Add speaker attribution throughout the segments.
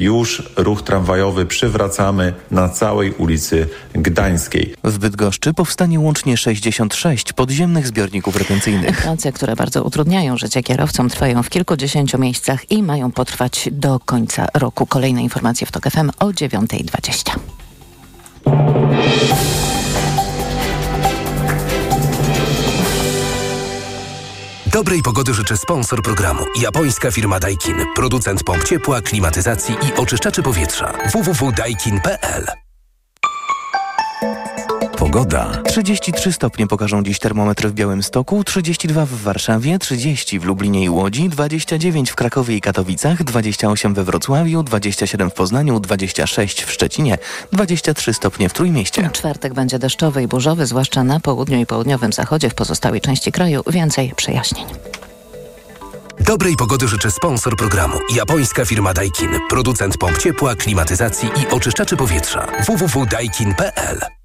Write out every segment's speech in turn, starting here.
Speaker 1: Już ruch tramwajowy przywracamy na całej ulicy Gdańskiej.
Speaker 2: W Bydgoszczy powstanie łącznie 66 podziemnych zbiorników retencyjnych.
Speaker 3: Prace, które bardzo utrudniają życie kierowcom, trwają w kilkudziesięciu miejscach i mają potrwać do końca roku. Kolejne informacje w TOK FM o 9.20.
Speaker 4: Dobrej pogody życzę sponsor programu. Japońska firma Daikin. Producent pomp ciepła, klimatyzacji i oczyszczaczy powietrza. www.daikin.pl
Speaker 2: Pogoda. 33 stopnie pokażą dziś termometry w Białymstoku, 32 w Warszawie, 30 w Lublinie i Łodzi, 29 w Krakowie i Katowicach, 28 we Wrocławiu, 27 w Poznaniu, 26 w Szczecinie, 23 stopnie w Trójmieście.
Speaker 3: Czwartek będzie deszczowy i burzowy, zwłaszcza na południu i południowym zachodzie, w pozostałej części kraju więcej przejaśnień.
Speaker 4: Dobrej pogody życzę sponsor programu. Japońska firma Daikin. Producent pomp ciepła, klimatyzacji i oczyszczaczy powietrza. www.daikin.pl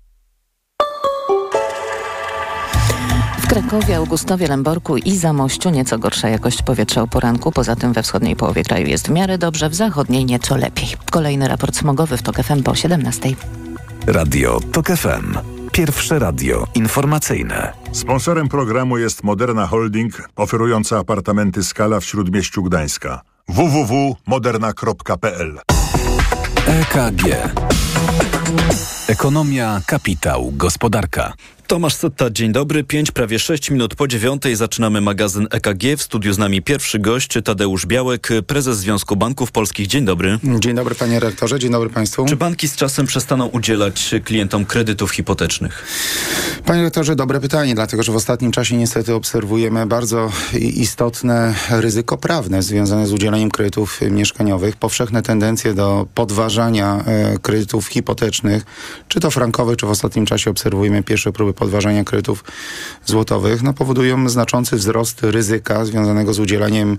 Speaker 3: Krakowie, Augustowie, Lęborku i Zamościu nieco gorsza jakość powietrza o poranku. Poza tym we wschodniej połowie kraju jest w miarę dobrze, w zachodniej nieco lepiej. Kolejny raport smogowy w TOK FM po 17.
Speaker 5: Radio TOK FM. Pierwsze radio informacyjne.
Speaker 6: Sponsorem programu jest Moderna Holding, oferująca apartamenty Skala w Śródmieściu Gdańska. www.moderna.pl
Speaker 5: EKG. Ekonomia, kapitał, gospodarka.
Speaker 7: Tomasz Setta, dzień dobry. Pięć, prawie sześć minut po dziewiątej zaczynamy magazyn EKG. W studiu z nami pierwszy gość Tadeusz Białek, prezes Związku Banków Polskich. Dzień dobry.
Speaker 8: Dzień dobry panie rektorze, dzień dobry państwu.
Speaker 7: Czy banki z czasem przestaną udzielać klientom kredytów hipotecznych?
Speaker 8: Panie rektorze, dobre pytanie, dlatego że w ostatnim czasie niestety obserwujemy bardzo istotne ryzyko prawne związane z udzieleniem kredytów mieszkaniowych. Powszechne tendencje do podważania e, kredytów hipotecznych, czy to frankowych, czy w ostatnim czasie obserwujemy pierwsze próby podważania kredytów złotowych, no, powodują znaczący wzrost ryzyka związanego z udzielaniem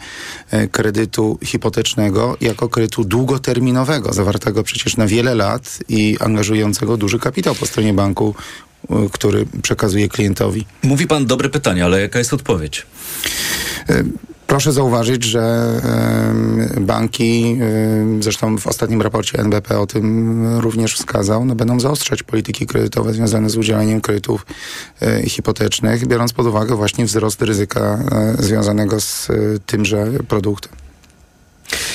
Speaker 8: e, kredytu hipotecznego jako kredytu długoterminowego, zawartego przecież na wiele lat i angażującego duży kapitał po stronie banku, e, który przekazuje klientowi.
Speaker 7: Mówi pan dobre pytanie, ale jaka jest odpowiedź?
Speaker 8: E, Proszę zauważyć, że banki, zresztą w ostatnim raporcie NBP o tym również wskazał, no będą zaostrzać polityki kredytowe związane z udzielaniem kredytów y, hipotecznych, biorąc pod uwagę właśnie wzrost ryzyka związanego z tymże produktem.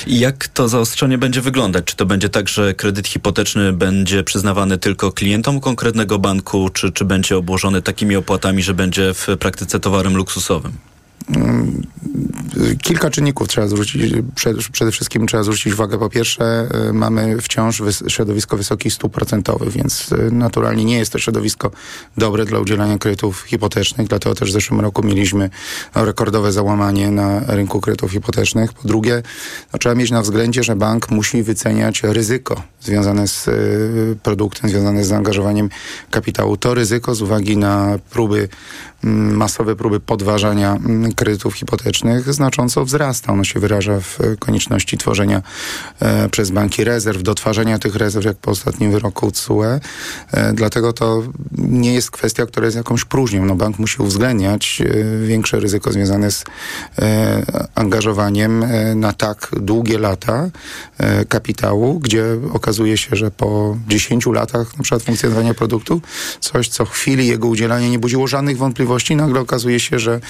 Speaker 7: I jak to zaostrzenie będzie wyglądać? Czy to będzie tak, że kredyt hipoteczny będzie przyznawany tylko klientom konkretnego banku, czy, czy będzie obłożony takimi opłatami, że będzie w praktyce towarem luksusowym?
Speaker 8: Kilka czynników trzeba zwrócić, przede wszystkim trzeba zwrócić uwagę. Po pierwsze, y, mamy wciąż środowisko wysokich stóp procentowych, więc y, naturalnie nie jest to środowisko dobre dla udzielania kredytów hipotecznych, dlatego też w zeszłym roku mieliśmy rekordowe załamanie na rynku kredytów hipotecznych. Po drugie, no, trzeba mieć na względzie, że bank musi wyceniać ryzyko związane z y, produktem, związane z zaangażowaniem kapitału. To ryzyko z uwagi na próby mm, masowe próby podważania mm, kredytów hipotecznych znacząco wzrasta. Ono się wyraża w konieczności tworzenia e, przez banki rezerw, dotwarzania tych rezerw, jak po ostatnim wyroku CUE. E, dlatego to nie jest kwestia, która jest jakąś próżnią. No, bank musi uwzględniać e, większe ryzyko związane z e, angażowaniem e, na tak długie lata e, kapitału, gdzie okazuje się, że po 10 latach na przykład funkcjonowania produktu, coś, co chwili jego udzielania nie budziło żadnych wątpliwości, nagle okazuje się, że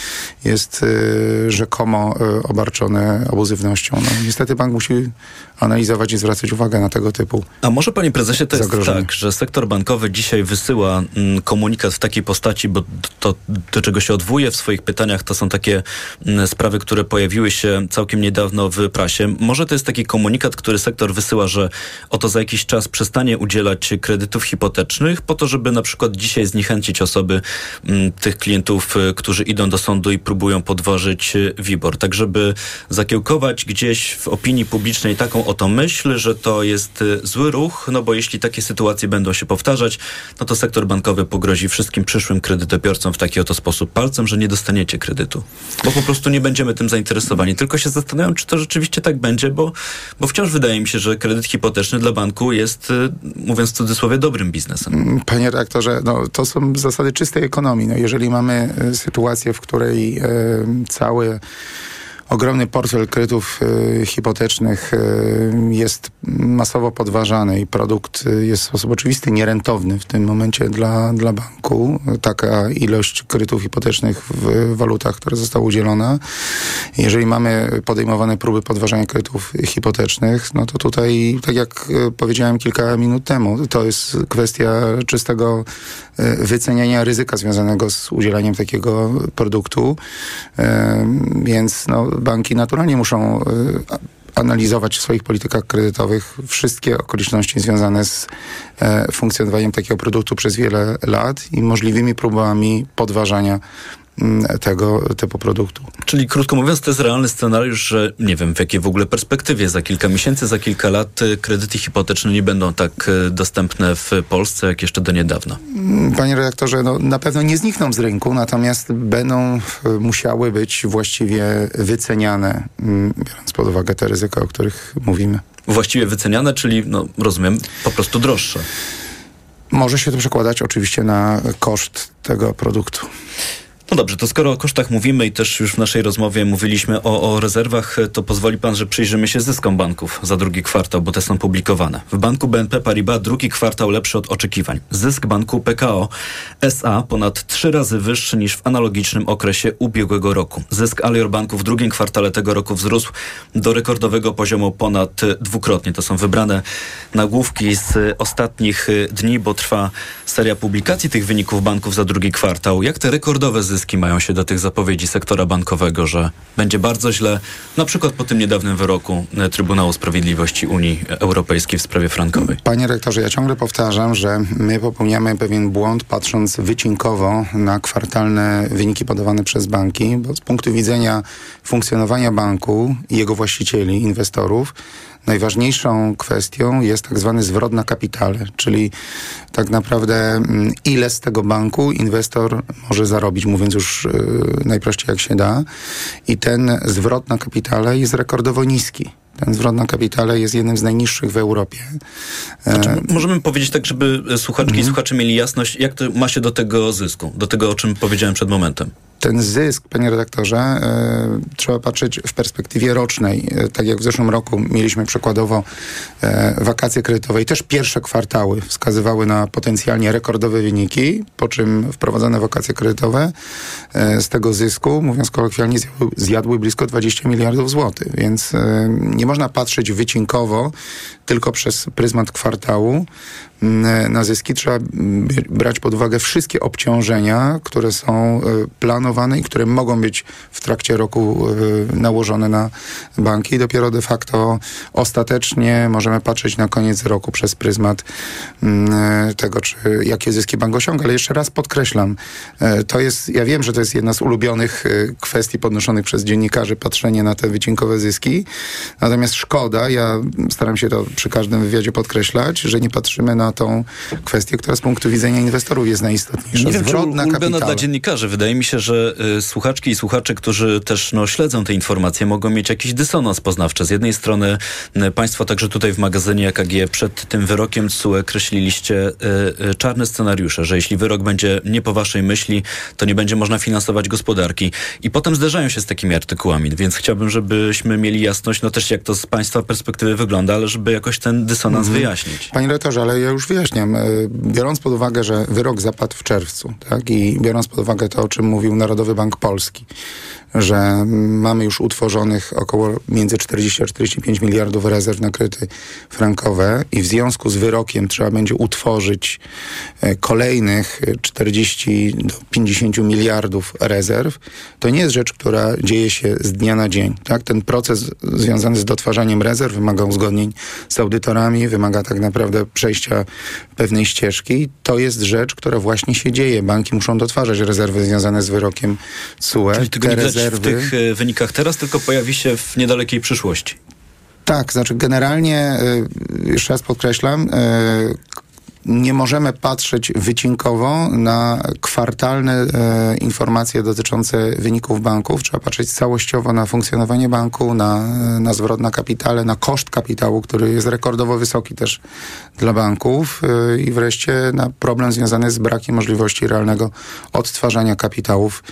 Speaker 8: jest y, rzekomo y, obarczone abuzywnością. No, niestety bank musi analizować i zwracać uwagę na tego typu
Speaker 7: A może panie prezesie to jest tak, że sektor bankowy dzisiaj wysyła mm, komunikat w takiej postaci, bo to, do czego się odwołuje w swoich pytaniach, to są takie mm, sprawy, które pojawiły się całkiem niedawno w prasie. Może to jest taki komunikat, który sektor wysyła, że oto za jakiś czas przestanie udzielać kredytów hipotecznych po to, żeby na przykład dzisiaj zniechęcić osoby, mm, tych klientów, y, którzy idą do sądu i próbują podważyć y, WIBOR. Tak, żeby zakiełkować gdzieś w opinii publicznej taką oto myśl, że to jest y, zły ruch, no bo jeśli takie sytuacje będą się powtarzać, no to sektor bankowy pogrozi wszystkim przyszłym kredytobiorcom w taki oto sposób palcem, że nie dostaniecie kredytu. Bo po prostu nie będziemy tym zainteresowani. Tylko się zastanawiam, czy to rzeczywiście tak będzie, bo, bo wciąż wydaje mi się, że kredyt hipoteczny dla banku jest, y, mówiąc w cudzysłowie, dobrym biznesem.
Speaker 8: Panie redaktorze, no, to są zasady czystej ekonomii. No, jeżeli mamy y, sytuację, w której cały ogromny portfel kredytów y, hipotecznych y, jest masowo podważany i produkt y, jest w sposób oczywisty nierentowny w tym momencie dla, dla banku. Taka ilość kredytów hipotecznych w walutach, która została udzielona. Jeżeli mamy podejmowane próby podważania kredytów hipotecznych, no to tutaj, tak jak powiedziałem kilka minut temu, to jest kwestia czystego wyceniania ryzyka związanego z udzielaniem takiego produktu. Więc no, banki naturalnie muszą y, analizować w swoich politykach kredytowych wszystkie okoliczności związane z e, funkcjonowaniem takiego produktu przez wiele lat i możliwymi próbami podważania tego typu produktu.
Speaker 7: Czyli krótko mówiąc, to jest realny scenariusz, że nie wiem w jakiej w ogóle perspektywie za kilka miesięcy, za kilka lat y, kredyty hipoteczne nie będą tak y, dostępne w Polsce jak jeszcze do niedawna.
Speaker 8: Panie redaktorze, no, na pewno nie znikną z rynku, natomiast będą e, musiały być właściwie wyceniane, mm, biorąc pod uwagę te ryzyka, o których mówimy.
Speaker 7: Właściwie wyceniane, czyli no, rozumiem, po prostu droższe.
Speaker 8: Może się to przekładać oczywiście na koszt tego produktu.
Speaker 7: No dobrze, to skoro o kosztach mówimy i też już w naszej rozmowie mówiliśmy o, o rezerwach, to pozwoli pan, że przyjrzymy się zyskom banków za drugi kwartał, bo te są publikowane. W banku BNP Paribas drugi kwartał lepszy od oczekiwań. Zysk banku PKO SA ponad trzy razy wyższy niż w analogicznym okresie ubiegłego roku. Zysk Alior Banku w drugim kwartale tego roku wzrósł do rekordowego poziomu ponad dwukrotnie. To są wybrane nagłówki z ostatnich dni, bo trwa seria publikacji tych wyników banków za drugi kwartał. Jak te rekordowe zyski mają się do tych zapowiedzi sektora bankowego, że będzie bardzo źle, na przykład po tym niedawnym wyroku e, Trybunału Sprawiedliwości Unii Europejskiej w sprawie frankowej?
Speaker 8: Panie rektorze, ja ciągle powtarzam, że my popełniamy pewien błąd, patrząc wycinkowo na kwartalne wyniki podawane przez banki, bo z punktu widzenia funkcjonowania banku i jego właścicieli, inwestorów, najważniejszą kwestią jest tak zwany zwrot na kapitale, czyli tak naprawdę mm, ile z tego banku inwestor może zarobić, mówiąc już yy, najprościej jak się da. I ten zwrot na kapitale jest rekordowo niski. Ten zwrot na kapitale jest jednym z najniższych w Europie. E,
Speaker 7: Znaczy, możemy powiedzieć tak, żeby słuchaczki
Speaker 8: Mhm.
Speaker 7: i słuchacze mieli jasność, jak to ma się do tego zysku, do tego, o czym powiedziałem przed momentem.
Speaker 8: Ten zysk, panie redaktorze, e, trzeba patrzeć w perspektywie rocznej. E, tak jak w zeszłym roku mieliśmy przykładowo e, wakacje kredytowe i też pierwsze kwartały wskazywały na potencjalnie rekordowe wyniki, po czym wprowadzone wakacje kredytowe e, z tego zysku, mówiąc kolokwialnie, zjadły, zjadły blisko 20 miliardów złotych. Więc nie można patrzeć wycinkowo tylko przez pryzmat kwartału mm, na zyski. Trzeba mm, brać pod uwagę wszystkie obciążenia, które są e, planowane i które mogą być w trakcie roku e, nałożone na banki. I dopiero de facto ostatecznie możemy patrzeć na koniec roku przez pryzmat mm, tego, czy, jakie zyski bank osiąga. Ale jeszcze raz podkreślam, e, to jest, ja wiem, że to jest jedna z ulubionych kwestii podnoszonych przez dziennikarzy, patrzenie na te wycinkowe zyski. Natomiast szkoda, ja staram się to przy każdym wywiadzie podkreślać, że nie patrzymy na tą kwestię, która z punktu widzenia inwestorów jest najistotniejsza.
Speaker 7: Nie wiem, czy
Speaker 8: Zwrot
Speaker 7: ul-
Speaker 8: na
Speaker 7: ulubiona
Speaker 8: kapitale.
Speaker 7: dla dziennikarzy. Wydaje mi się, że y, słuchaczki i słuchacze, którzy też no, śledzą te informacje, mogą mieć jakiś dysonans poznawczy. Z jednej strony y, państwo także tutaj w magazynie EKG przed tym wyrokiem TSUE kreśliliście y, y, czarne scenariusze, że jeśli wyrok będzie nie po waszej myśli, to nie będzie można finansować gospodarki. I potem zderzają się z takimi artykułami, więc chciałbym, żebyśmy mieli jasność, no też jak to z państwa perspektywy wygląda, ale żeby jakoś ten dysonans
Speaker 8: Mhm.
Speaker 7: wyjaśnić.
Speaker 8: Panie rektorze, ale ja już wyjaśniam. E, Biorąc pod uwagę, że wyrok zapadł w czerwcu, tak, i biorąc pod uwagę to, o czym mówił Narodowy Bank Polski, że mamy już utworzonych około między 40 a 45 miliardów rezerw na kredyty frankowe i w związku z wyrokiem trzeba będzie utworzyć e, kolejnych e, 40 do 50 miliardów rezerw, to nie jest rzecz, która dzieje się z dnia na dzień. Tak? Ten proces związany z dotwarzaniem rezerw wymaga uzgodnień z audytorami, wymaga tak naprawdę przejścia pewnej ścieżki. To jest rzecz, która właśnie się dzieje. Banki muszą dotwarzać rezerwy związane z wyrokiem CUE.
Speaker 7: Czyli tego
Speaker 8: Te
Speaker 7: nie widać w
Speaker 8: rezerwy...
Speaker 7: tych y, wynikach teraz, tylko pojawi się w niedalekiej przyszłości.
Speaker 8: Tak, znaczy generalnie, y, jeszcze raz podkreślam, y, nie możemy patrzeć wycinkowo na kwartalne e, informacje dotyczące wyników banków. Trzeba patrzeć całościowo na funkcjonowanie banku, na, na zwrot na kapitale, na koszt kapitału, który jest rekordowo wysoki też dla banków e, i wreszcie na problem związany z brakiem możliwości realnego odtwarzania kapitałów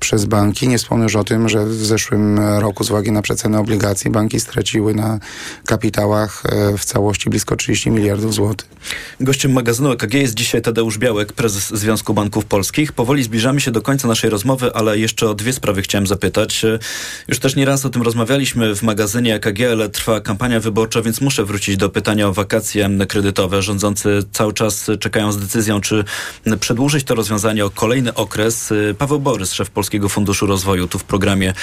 Speaker 8: przez banki. Nie wspomnę już o tym, że w zeszłym roku z uwagi na przecenę obligacji banki straciły na kapitałach e, w całości blisko 30 miliardów złotych.
Speaker 7: Gościem magazynu EKG jest dzisiaj Tadeusz Białek, prezes Związku Banków Polskich. Powoli zbliżamy się do końca naszej rozmowy, ale jeszcze o dwie sprawy chciałem zapytać. Już też nieraz o tym rozmawialiśmy w magazynie EKG, ale trwa kampania wyborcza, więc muszę wrócić do pytania o wakacje kredytowe. Rządzący cały czas czekają z decyzją, czy przedłużyć to rozwiązanie o kolejny okres. Paweł Borys, szef Polskiego Funduszu Rozwoju, tu w programie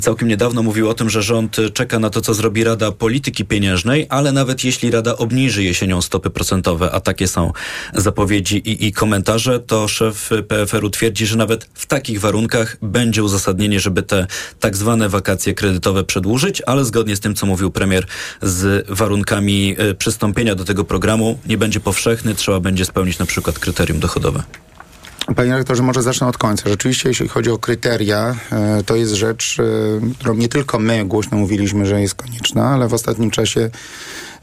Speaker 7: całkiem niedawno mówił o tym, że rząd czeka na to, co zrobi Rada Polityki Pieniężnej, ale nawet jeśli Rada obniży jesienią stopy procentowe, a takie są zapowiedzi i, i komentarze, to szef PFR-u twierdzi, że nawet w takich warunkach będzie uzasadnienie, żeby te tak zwane wakacje kredytowe przedłużyć, ale zgodnie z tym, co mówił premier, z warunkami y, przystąpienia do tego programu nie będzie powszechny, trzeba będzie spełnić na przykład kryterium dochodowe.
Speaker 8: Panie rektorze, może zacznę od końca. Rzeczywiście, jeśli chodzi o kryteria, e, to jest rzecz, e, którą nie tylko my głośno mówiliśmy, że jest konieczna, ale w ostatnim czasie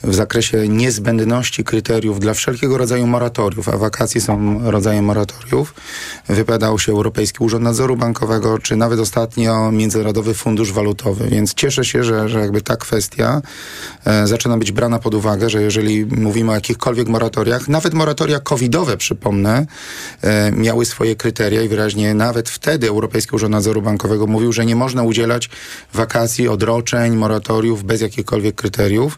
Speaker 8: w zakresie niezbędności kryteriów dla wszelkiego rodzaju moratoriów, a wakacje są rodzajem moratoriów, wypowiadał się Europejski Urząd Nadzoru Bankowego, czy nawet ostatnio Międzynarodowy Fundusz Walutowy. Więc cieszę się, że, że jakby ta kwestia e, zaczyna być brana pod uwagę, że jeżeli mówimy o jakichkolwiek moratoriach, nawet moratoria covidowe, przypomnę, e, miały swoje kryteria i wyraźnie nawet wtedy Europejski Urząd Nadzoru Bankowego mówił, że nie można udzielać wakacji, odroczeń, moratoriów bez jakichkolwiek kryteriów.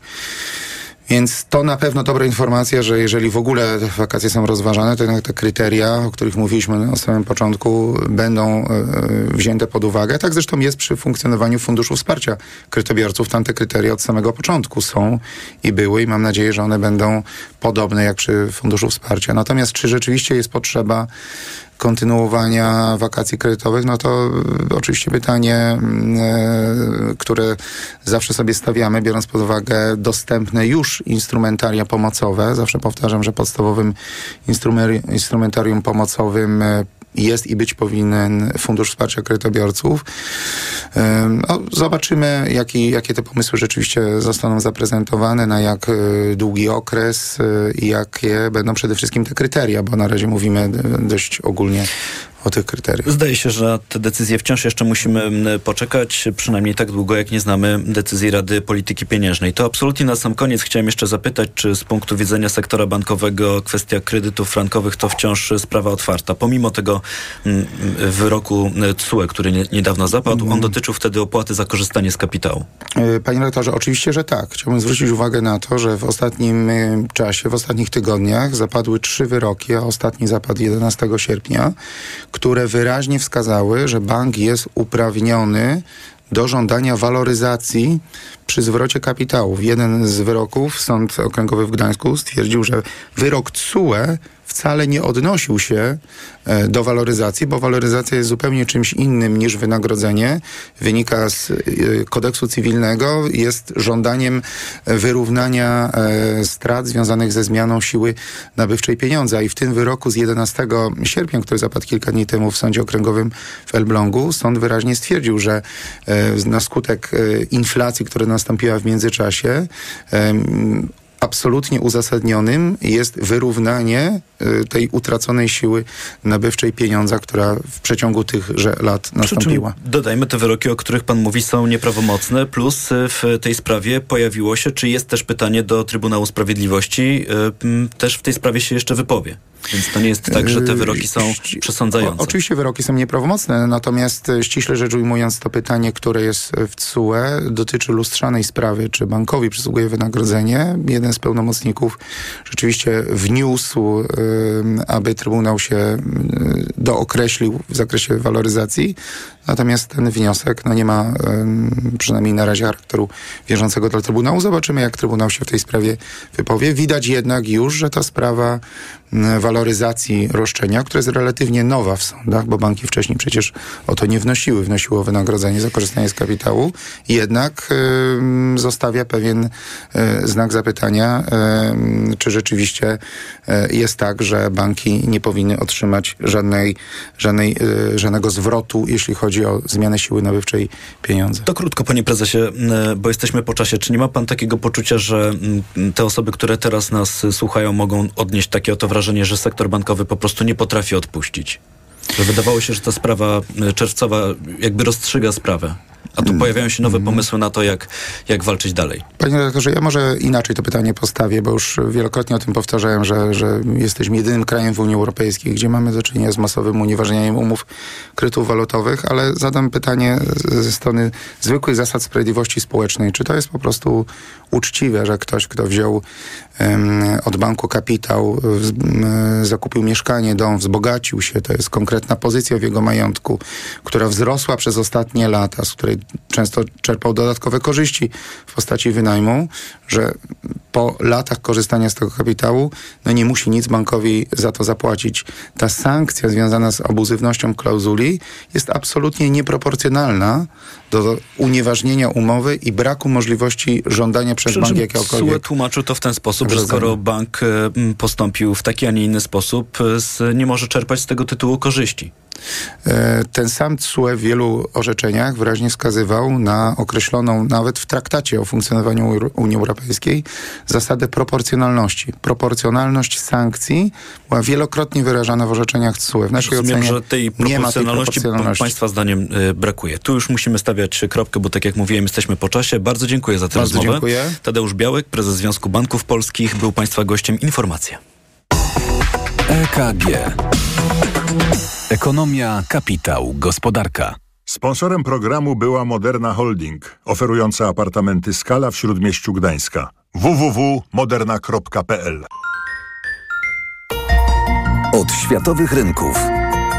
Speaker 8: Więc to na pewno dobra informacja, że jeżeli w ogóle wakacje są rozważane, to jednak te kryteria, o których mówiliśmy na samym początku, będą y, wzięte pod uwagę. Tak zresztą jest przy funkcjonowaniu Funduszu Wsparcia Kredytobiorców. Tam te kryteria od samego początku są i były i mam nadzieję, że one będą podobne jak przy Funduszu Wsparcia. Natomiast czy rzeczywiście jest potrzeba kontynuowania wakacji kredytowych, no to y, oczywiście pytanie, y, które zawsze sobie stawiamy, biorąc pod uwagę dostępne już instrumentaria pomocowe. Zawsze powtarzam, że podstawowym instrumentarium pomocowym y, jest i być powinien Fundusz Wsparcia Kredytobiorców. No, zobaczymy, jaki, jakie te pomysły rzeczywiście zostaną zaprezentowane, na jak długi okres i jakie będą przede wszystkim te kryteria, bo na razie mówimy dość ogólnie o tych kryteriach.
Speaker 7: Zdaje się, że te decyzje wciąż jeszcze musimy poczekać, przynajmniej tak długo, jak nie znamy decyzji Rady Polityki Pieniężnej. To absolutnie na sam koniec chciałem jeszcze zapytać, czy z punktu widzenia sektora bankowego kwestia kredytów frankowych to wciąż sprawa otwarta. Pomimo tego wyroku TSUE, który niedawno zapadł, on mhm. dotyczył wtedy opłaty za korzystanie z kapitału.
Speaker 8: E, panie rektorze, oczywiście, że tak. Chciałbym zwrócić uwagę na to, że w ostatnim czasie, w ostatnich tygodniach zapadły trzy wyroki, a ostatni zapadł 11 sierpnia, które wyraźnie wskazały, że bank jest uprawniony do żądania waloryzacji przy zwrocie kapitałów. Jeden z wyroków, Sąd Okręgowy w Gdańsku stwierdził, że wyrok TSUE wcale nie odnosił się e, do waloryzacji, bo waloryzacja jest zupełnie czymś innym niż wynagrodzenie. Wynika z e, kodeksu cywilnego, jest żądaniem wyrównania e, strat związanych ze zmianą siły nabywczej pieniądza. I w tym wyroku z 11 sierpnia, który zapadł kilka dni temu w Sądzie Okręgowym w Elblągu, sąd wyraźnie stwierdził, że na skutek inflacji, która nastąpiła w międzyczasie, absolutnie uzasadnionym jest wyrównanie y, tej utraconej siły nabywczej pieniądza, która w przeciągu tychże lat nastąpiła.
Speaker 7: dodajmy, te wyroki, o których pan mówi, są nieprawomocne, plus y, w tej sprawie pojawiło się, czy jest też pytanie do Trybunału Sprawiedliwości, y, też w tej sprawie się jeszcze wypowie. Więc to nie jest tak, że te wyroki są przesądzające.
Speaker 8: O, oczywiście wyroki są nieprawomocne, natomiast ściśle rzecz ujmując to pytanie, które jest w TSUE, dotyczy lustrzanej sprawy, czy bankowi przysługuje wynagrodzenie. Jeden z pełnomocników rzeczywiście wniósł, y, aby Trybunał się y, dookreślił w zakresie waloryzacji. Natomiast ten wniosek no, nie ma przynajmniej na razie charakteru wierzącego dla Trybunału. Zobaczymy, jak Trybunał się w tej sprawie wypowie. Widać jednak już, że ta sprawa waloryzacji roszczenia, która jest relatywnie nowa w sądach, bo banki wcześniej przecież o to nie wnosiły, wnosiło wynagrodzenie za korzystanie z kapitału, jednak y, zostawia pewien y, znak zapytania, y, czy rzeczywiście jest tak, że banki nie powinny otrzymać żadnej, żadnej, żadnego zwrotu, jeśli chodzi o zmianę siły nabywczej pieniądza.
Speaker 7: To krótko, panie prezesie, bo jesteśmy po czasie. Czy nie ma pan takiego poczucia, że te osoby, które teraz nas słuchają, mogą odnieść takie oto wrażenie, że sektor bankowy po prostu nie potrafi odpuścić? Że wydawało się, że ta sprawa czerwcowa jakby rozstrzyga sprawę. A tu pojawiają się nowe pomysły na to, jak, jak walczyć dalej.
Speaker 8: Panie redaktorze, ja może inaczej to pytanie postawię, bo już wielokrotnie o tym powtarzałem, że, że jesteśmy jedynym krajem w Unii Europejskiej, gdzie mamy do czynienia z masowym unieważnianiem umów kredytów walutowych, ale zadam pytanie ze strony zwykłych zasad sprawiedliwości społecznej. Czy to jest po prostu uczciwe, że ktoś, kto wziął od banku kapitał, um, zakupił mieszkanie, dom, wzbogacił się, to jest konkretna pozycja w jego majątku, która wzrosła przez ostatnie lata, z której często czerpał dodatkowe korzyści w postaci wynajmu, że po latach korzystania z tego kapitału no nie musi nic bankowi za to zapłacić. Ta sankcja związana z abuzywnością klauzuli jest absolutnie nieproporcjonalna do unieważnienia umowy i braku możliwości żądania przez bank jakiegokolwiek...
Speaker 7: SUE tłumaczył to w ten sposób, że skoro bank postąpił w taki, a nie inny sposób, nie może czerpać z tego tytułu korzyści.
Speaker 8: E, ten sam CUE w wielu orzeczeniach wyraźnie wskazywał na określoną nawet w traktacie o funkcjonowaniu Unii Europejskiej zasadę proporcjonalności. Proporcjonalność sankcji była wielokrotnie wyrażana w orzeczeniach CUE. W naszej
Speaker 7: Rozumiem,
Speaker 8: ocenie
Speaker 7: że tej proporcjonalności, tej proporcjonalności Państwa zdaniem y, brakuje. Tu już musimy stawiać kropkę, bo tak jak mówiłem, jesteśmy po czasie. Bardzo dziękuję za tę
Speaker 8: Bardzo
Speaker 7: rozmowę.
Speaker 8: Dziękuję.
Speaker 7: Tadeusz Białek, prezes Związku Banków Polskich, był Państwa gościem. Informacja.
Speaker 5: EKG. Ekonomia, kapitał, gospodarka.
Speaker 6: Sponsorem programu była Moderna Holding, oferująca apartamenty Skala w Śródmieściu Gdańska. www.moderna.pl
Speaker 5: Od światowych rynków.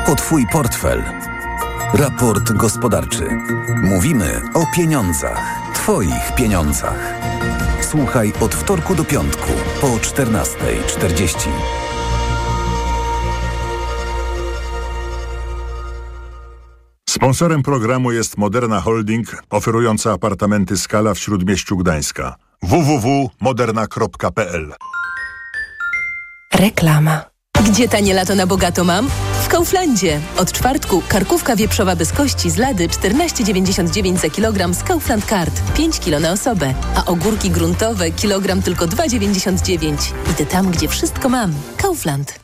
Speaker 5: O Twój portfel. Raport gospodarczy. Mówimy o pieniądzach. Twoich pieniądzach. Słuchaj od wtorku do piątku po 14.40.
Speaker 6: Sponsorem programu jest Moderna Holding, oferująca apartamenty Skala w Śródmieściu Gdańska. www.moderna.pl
Speaker 9: Reklama. Gdzie tanie lato na bogato mam? W Kauflandzie. Od czwartku karkówka wieprzowa bez kości z lady 14,99 za kilogram z Kaufland Card. 5 kilo na osobę. A ogórki gruntowe kilogram tylko 2,99. Idę tam, gdzie wszystko mam. Kaufland.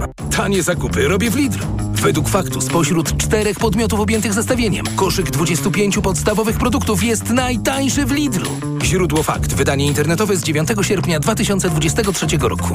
Speaker 10: Tanie zakupy robię w Lidlu. Według faktu spośród czterech podmiotów objętych zestawieniem koszyk 25 podstawowych produktów jest najtańszy w Lidlu. Źródło fakt. Wydanie internetowe z 9 sierpnia 2023 roku.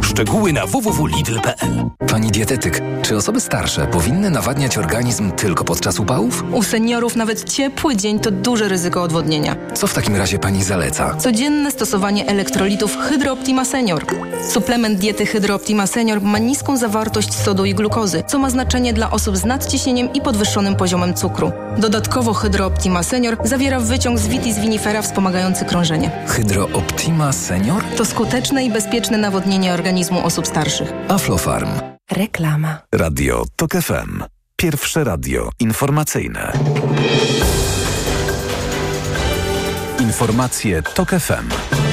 Speaker 10: Szczegóły na www.lidl.pl
Speaker 11: Pani dietetyk, czy osoby starsze powinny nawadniać organizm tylko podczas upałów?
Speaker 12: U seniorów nawet ciepły dzień to duże ryzyko odwodnienia.
Speaker 11: Co w takim razie pani zaleca?
Speaker 12: Codzienne stosowanie elektrolitów Hydrooptima Senior. Suplement diety Hydrooptima Senior ma niską zawartość sodu i glukozy, co ma znaczenie dla osób z nadciśnieniem i podwyższonym poziomem cukru. Dodatkowo Hydrooptima Senior zawiera wyciąg z vitis vinifera wspomagający krążenie.
Speaker 11: Hydrooptima Senior?
Speaker 12: To skuteczne i bezpieczne nawodnienie organizmu osób starszych.
Speaker 11: Aflofarm.
Speaker 9: Reklama.
Speaker 5: Radio TOK FM. Pierwsze radio informacyjne. Informacje TOK FM.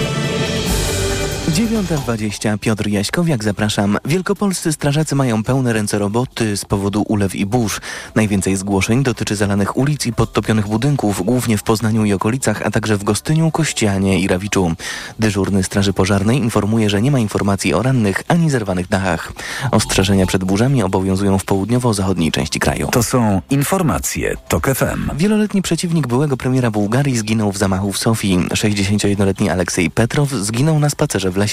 Speaker 2: 9.20 Piotr Jaśkowiak, zapraszam. Wielkopolscy strażacy mają pełne ręce roboty z powodu ulew i burz. Najwięcej zgłoszeń dotyczy zalanych ulic i podtopionych budynków, głównie w Poznaniu i okolicach, a także w Gostyniu, Kościanie i Rawiczu. Dyżurny Straży Pożarnej informuje, że nie ma informacji o rannych ani zerwanych dachach. Ostrzeżenia przed burzami obowiązują w południowo-zachodniej części kraju.
Speaker 5: To są informacje TOK FM.
Speaker 2: Wieloletni przeciwnik byłego premiera Bułgarii zginął w zamachu w Sofii. 61-letni Aleksiej Petrow zginął na spacerze w lesie.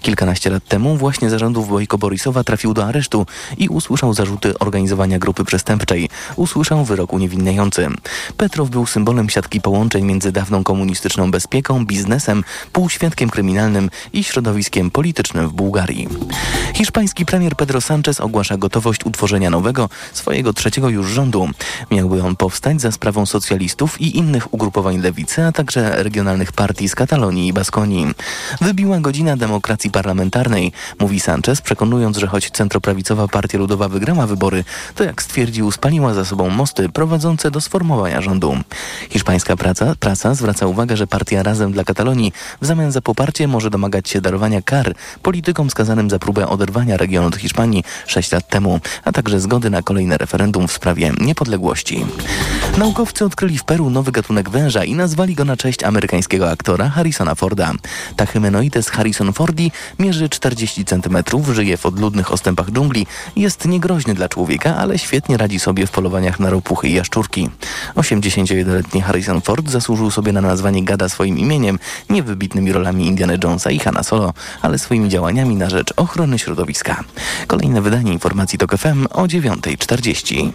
Speaker 2: Kilkanaście lat temu właśnie zarządów Bojko Borisowa trafił do aresztu i usłyszał zarzuty organizowania grupy przestępczej. Usłyszał wyrok uniewinniający. Petrow był symbolem siatki połączeń między dawną komunistyczną bezpieką, biznesem, półświadkiem kryminalnym i środowiskiem politycznym w Bułgarii. Hiszpański premier Pedro Sánchez ogłasza gotowość utworzenia nowego, swojego trzeciego już rządu. Miałby on powstać za sprawą socjalistów i innych ugrupowań lewicy, a także regionalnych partii z Katalonii i Baskonii. Wybiła godzina demokracji parlamentarnej, mówi Sanchez, przekonując, że choć centroprawicowa Partia Ludowa wygrała wybory, to jak stwierdził, spaliła za sobą mosty prowadzące do sformowania rządu. Hiszpańska praca, prasa zwraca uwagę, że partia Razem dla Katalonii w zamian za poparcie może domagać się darowania kar politykom skazanym za próbę oderwania regionu od Hiszpanii 6 lat temu, a także zgody na kolejne referendum w sprawie niepodległości. Naukowcy odkryli w Peru nowy gatunek węża i nazwali go na cześć amerykańskiego aktora Harrisona Forda. Tachymenoides harrison fordi mierzy 40 cm, żyje w odludnych ostępach dżungli, jest niegroźny dla człowieka, ale świetnie radzi sobie w polowaniach na ropuchy i jaszczurki. 81-letni Harrison Ford zasłużył sobie na nazwanie gada swoim imieniem, nie wybitnymi rolami Indiana Jonesa i Hanna Solo, ale swoimi działaniami na rzecz ochrony środowiska. Kolejne wydanie informacji TOK FM o 9.40.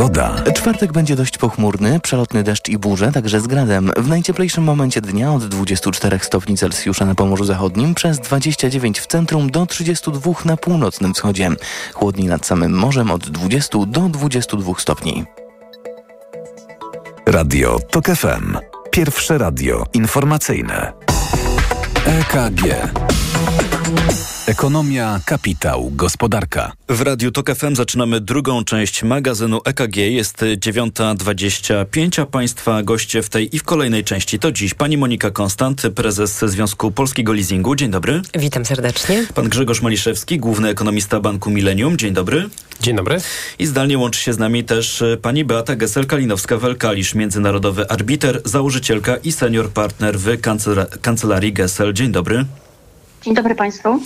Speaker 5: Pogoda.
Speaker 2: Czwartek będzie dość pochmurny, przelotny deszcz i burze, także z gradem. W najcieplejszym momencie dnia od 24 stopni Celsjusza na Pomorzu Zachodnim, przez 29 w centrum do 32 na północnym wschodzie. Chłodniej nad samym morzem od 20 do 22 stopni.
Speaker 5: Radio TOK FM. Pierwsze radio informacyjne. EKG. Ekonomia, kapitał, gospodarka.
Speaker 7: W Radiu TOK FM zaczynamy drugą część magazynu EKG. Jest 9.25, a Państwa goście w tej i w kolejnej części to dziś pani Monika Konstant, prezes Związku Polskiego Leasingu. Dzień dobry.
Speaker 13: Witam serdecznie.
Speaker 7: Pan Grzegorz Maliszewski, główny ekonomista Banku Millennium. Dzień dobry.
Speaker 14: Dzień dobry.
Speaker 7: I zdalnie łączy się z nami też e, pani Beata Gessel-Kalinowska-Welkalisz, międzynarodowy arbiter, założycielka i senior partner w kancelarii Gessel. Dzień dobry.
Speaker 15: Dzień dobry Państwu.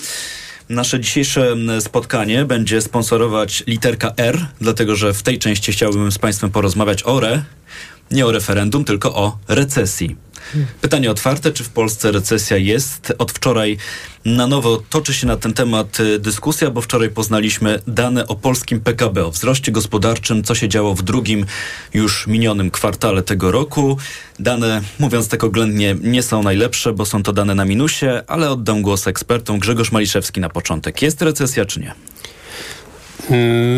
Speaker 7: Nasze dzisiejsze spotkanie będzie sponsorować literka R, dlatego że w tej części chciałbym z Państwem porozmawiać o RE, nie o referendum, tylko o recesji. Pytanie otwarte, czy w Polsce recesja jest? Od wczoraj na nowo toczy się na ten temat y, dyskusja, bo wczoraj poznaliśmy dane o polskim PKB, o wzroście gospodarczym, co się działo w drugim już minionym kwartale tego roku. Dane, mówiąc tak oględnie, nie są najlepsze, bo są to dane na minusie, ale oddam głos ekspertom. Grzegorz Maliszewski na początek. Jest recesja czy nie?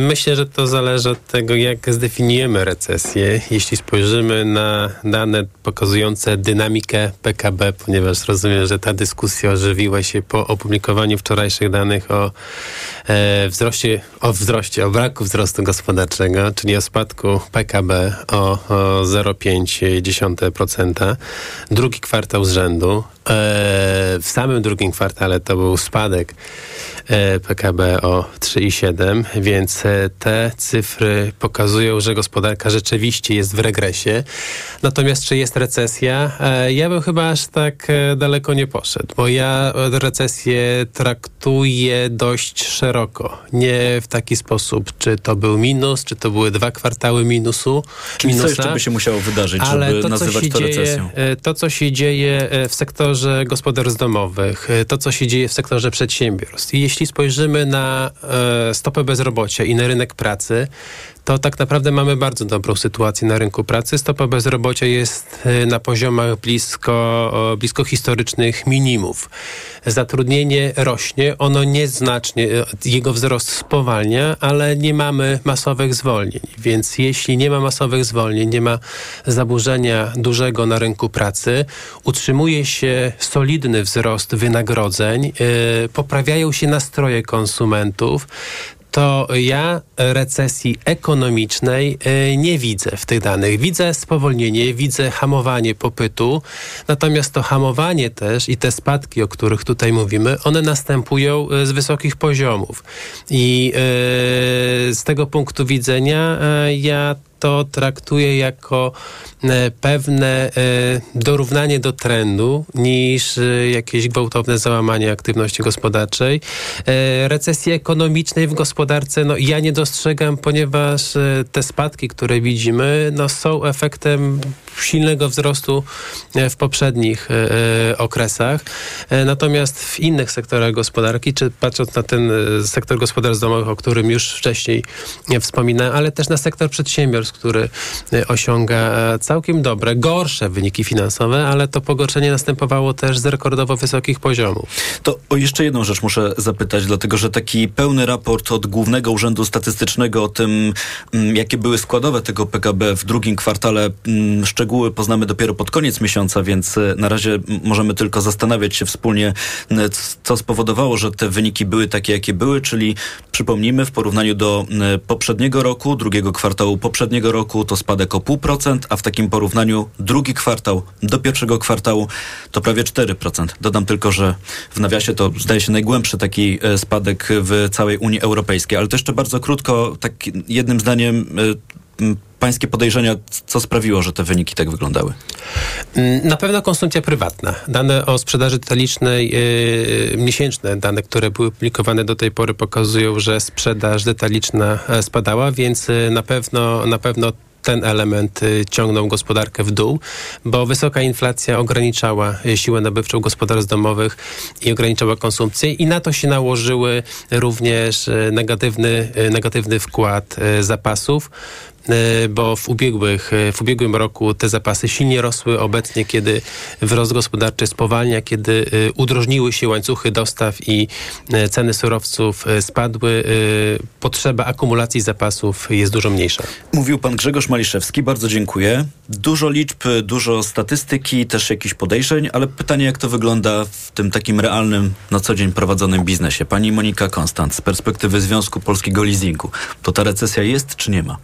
Speaker 14: Myślę, że to zależy od tego, jak zdefiniujemy recesję. Jeśli spojrzymy na dane pokazujące dynamikę PKB, ponieważ rozumiem, że ta dyskusja ożywiła się po opublikowaniu wczorajszych danych o e, wzroście, o wzroście, o braku wzrostu gospodarczego, czyli o spadku PKB o, o 0,5%. Drugi kwartał z rzędu. E, w samym drugim kwartale to był spadek PKB o 3,7, więc e, te cyfry pokazują, że gospodarka rzeczywiście jest w regresie. Natomiast czy jest recesja? Ja bym chyba aż tak daleko nie poszedł, bo ja recesję traktuję dość szeroko. Nie w taki sposób, czy to był minus, czy to były dwa kwartały minusu.
Speaker 7: Czyli minusa, co jeszcze by się musiało wydarzyć,
Speaker 14: ale
Speaker 7: żeby
Speaker 14: to,
Speaker 7: nazywać to recesją?
Speaker 14: Dzieje, to, co się dzieje w sektorze gospodarstw domowych, to, co się dzieje w sektorze przedsiębiorstw. I jeśli spojrzymy na stopę bezrobocia i na rynek pracy, to tak naprawdę mamy bardzo dobrą sytuację na rynku pracy. Stopa bezrobocia jest na poziomach blisko, blisko historycznych minimów. Zatrudnienie rośnie, ono nieznacznie, jego wzrost spowalnia, ale nie mamy masowych zwolnień. Więc jeśli nie ma masowych zwolnień, nie ma zaburzenia dużego na rynku pracy, utrzymuje się solidny wzrost wynagrodzeń, yy, poprawiają się nastroje konsumentów, to ja recesji ekonomicznej e, nie widzę w tych danych. Widzę spowolnienie, widzę hamowanie popytu, natomiast to hamowanie też i te spadki, o których tutaj mówimy, one następują e, z wysokich poziomów. I e, z tego punktu widzenia ja to traktuję jako e, pewne e, dorównanie do trendu niż e, jakieś gwałtowne załamanie aktywności gospodarczej. Recesji ekonomicznej w gospodarce no, ja nie dostrzegam, ponieważ te spadki, które widzimy, no, są efektem silnego wzrostu w poprzednich okresach. Natomiast w innych sektorach gospodarki, czy patrząc na ten sektor gospodarstw domowych, o którym już wcześniej wspominałem, ale też na sektor przedsiębiorstw, który y, osiąga e, całkiem dobre, gorsze wyniki finansowe, ale to pogorszenie następowało też z rekordowo wysokich poziomów.
Speaker 7: To o jeszcze jedną rzecz muszę zapytać, dlatego że taki pełny raport od Głównego Urzędu Statystycznego o tym, mm, jakie były składowe tego PKB w drugim kwartale, mm, szczegóły poznamy dopiero pod koniec miesiąca, więc e, na razie możemy tylko zastanawiać się wspólnie, co spowodowało, że te wyniki były takie, jakie były, czyli przypomnijmy, w porównaniu do poprzedniego roku, drugiego kwartału poprzedniego poprzedniego roku to spadek o 0,5%, a w takim porównaniu drugi kwartał do pierwszego kwartału to prawie 4%. Dodam tylko, że w nawiasie to zdaje się najgłębszy taki e, spadek w całej Unii Europejskiej. Ale to jeszcze bardzo krótko, tak jednym zdaniem e, pańskie podejrzenia, co sprawiło, że te wyniki tak wyglądały?
Speaker 14: Mm, na pewno konsumpcja prywatna. Dane o sprzedaży detalicznej, yy, miesięczne dane, które były publikowane do tej pory pokazują, że sprzedaż detaliczna e, spadała, więc e, na pewno, na pewno ten element ciągnął gospodarkę w dół, bo wysoka inflacja ograniczała siłę nabywczą gospodarstw domowych i ograniczała konsumpcję i na to się nałożyły również negatywny, negatywny wkład zapasów. E, bo w, ubiegłych, e, w ubiegłym roku te zapasy silnie rosły. Obecnie, kiedy wzrost gospodarczy spowalnia, kiedy e, udrożniły się łańcuchy dostaw i ceny surowców spadły, potrzeba akumulacji zapasów jest dużo mniejsza.
Speaker 7: Mówił pan Grzegorz Maliszewski, bardzo dziękuję. Dużo liczb, dużo statystyki, też jakichś podejrzeń, ale pytanie, jak to wygląda w tym takim realnym, na co dzień prowadzonym biznesie. Pani Monika Konstant, z perspektywy Związku Polskiego Leasingu, to ta recesja jest czy nie ma?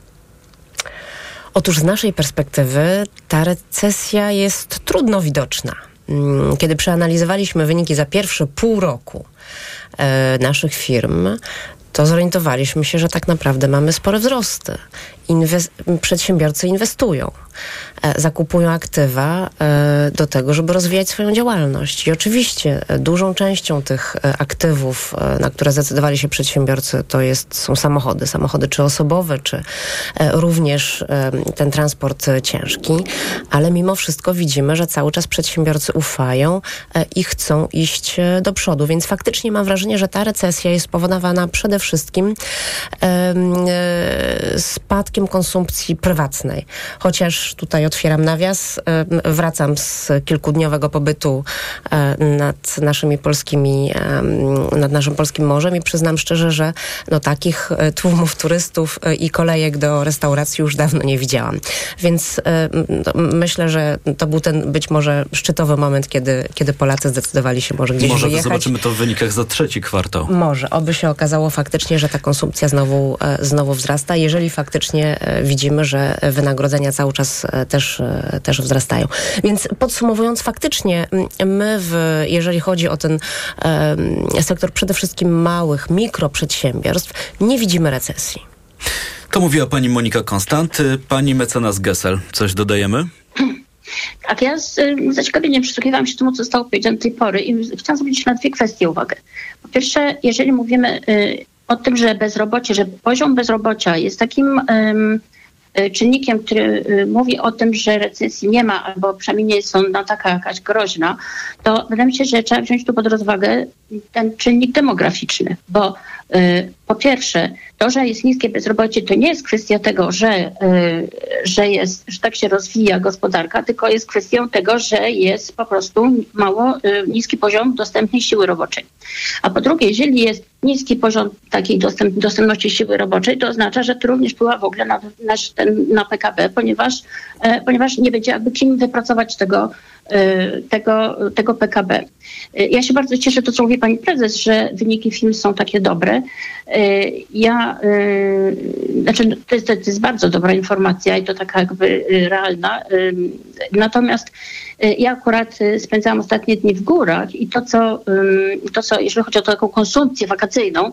Speaker 13: Otóż z naszej perspektywy ta recesja jest trudno widoczna. Mm, kiedy przeanalizowaliśmy wyniki za pierwsze pół roku e, naszych firm, to zorientowaliśmy się, że tak naprawdę mamy spore wzrosty. Przedsiębiorcy inwestują. E, zakupują aktywa e, do tego, żeby rozwijać swoją działalność. I oczywiście e, dużą częścią tych aktywów, na które zdecydowali się przedsiębiorcy, to jest, są samochody. Samochody czy osobowe, czy również ten transport ciężki. Ale mimo wszystko widzimy, że cały czas przedsiębiorcy ufają i chcą iść do przodu. Więc faktycznie mam wrażenie, że ta recesja jest spowodowana przede wszystkim spadkiem konsumpcji prywatnej. Chociaż tutaj otwieram nawias. E, wracam z kilkudniowego pobytu e, nad naszymi polskimi, nad naszym polskim morzem i przyznam szczerze, że no, takich e, tłumów turystów i kolejek do restauracji już dawno nie widziałam. Więc myślę, że to był ten być może szczytowy moment, kiedy, kiedy Polacy zdecydowali się może gdzieś
Speaker 7: może
Speaker 13: wyjechać.
Speaker 7: Może zobaczymy to w wynikach za trzeci kwartał.
Speaker 13: Może. Oby się okazało faktycznie, że ta konsumpcja znowu, znowu wzrasta, jeżeli faktycznie widzimy, że wynagrodzenia cały czas też, e, też wzrastają. Więc podsumowując, faktycznie my, w, jeżeli chodzi o ten e, sektor przede wszystkim małych, mikroprzedsiębiorstw, nie widzimy recesji.
Speaker 7: To mówiła pani Monika Konstanty. Pani mecenas Gessel, coś dodajemy?
Speaker 15: Tak, ja z zaciekawieniem przysłuchiwałam się temu, co zostało powiedziane do tej pory i chciałam zwrócić na dwie kwestie uwagę. Po pierwsze, jeżeli mówimy y, o tym, że bezrobocie, że poziom bezrobocia jest takim Y, czynnikiem, który y, mówi o tym, że recesji nie ma, albo przynajmniej nie jest ona taka jakaś groźna, to wydaje mi się, że trzeba wziąć tu pod rozwagę ten czynnik demograficzny, bo po pierwsze, to, że jest niskie bezrobocie, to nie jest kwestia tego, że, że, jest, że tak się rozwija gospodarka, tylko jest kwestią tego, że jest po prostu mało niski poziom dostępnej siły roboczej. A po drugie, jeżeli jest niski poziom takiej dostęp, dostępności siły roboczej, to oznacza, że to również wpływa w ogóle na, nasz, ten, na PKB, ponieważ, e, ponieważ nie będzie jakby kim wypracować tego, y, tego, tego PKB. Y, ja się bardzo cieszę, to co mówi pani prezes, że wyniki firm są takie dobre. Ja, znaczy to jest, to jest bardzo dobra informacja i to taka jakby realna. Natomiast ja akurat spędzałam ostatnie dni w górach i to co, to, co jeżeli chodzi o taką konsumpcję wakacyjną,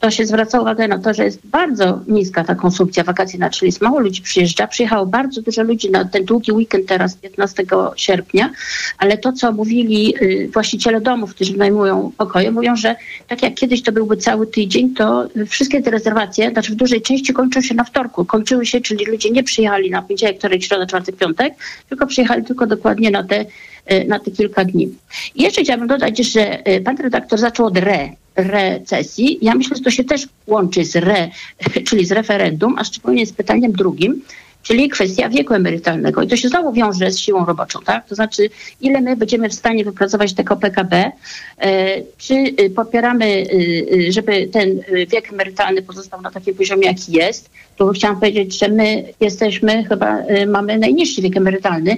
Speaker 15: to się zwraca uwagę na to, że jest bardzo niska ta konsumpcja wakacyjna, czyli jest mało ludzi przyjeżdża. Przyjechało bardzo dużo ludzi na ten długi weekend teraz 15 sierpnia, ale to, co mówili y, właściciele domów, którzy wynajmują pokoje, mówią, że tak jak kiedyś to byłby cały tydzień, to wszystkie te rezerwacje, znaczy w dużej części kończą się na wtorku. Kończyły się, czyli ludzie nie przyjechali na poniedziałek, wtorek, środa, czwartek, piątek, tylko przyjechali tylko dokładnie na y, na te kilka dni. I jeszcze chciałabym dodać, że y, pan redaktor zaczął od re, recesji. Ja myślę, że to się też łączy z re, czyli z referendum, a szczególnie z pytaniem drugim, czyli kwestia wieku emerytalnego. I to się znowu wiąże z siłą roboczą, tak? To znaczy, ile my będziemy w stanie wypracować tego PKB, e, czy y, popieramy, y, y, żeby ten wiek emerytalny pozostał na takim poziomie, jaki jest. Tu chciałam powiedzieć, że my jesteśmy, chyba mamy najniższy wiek emerytalny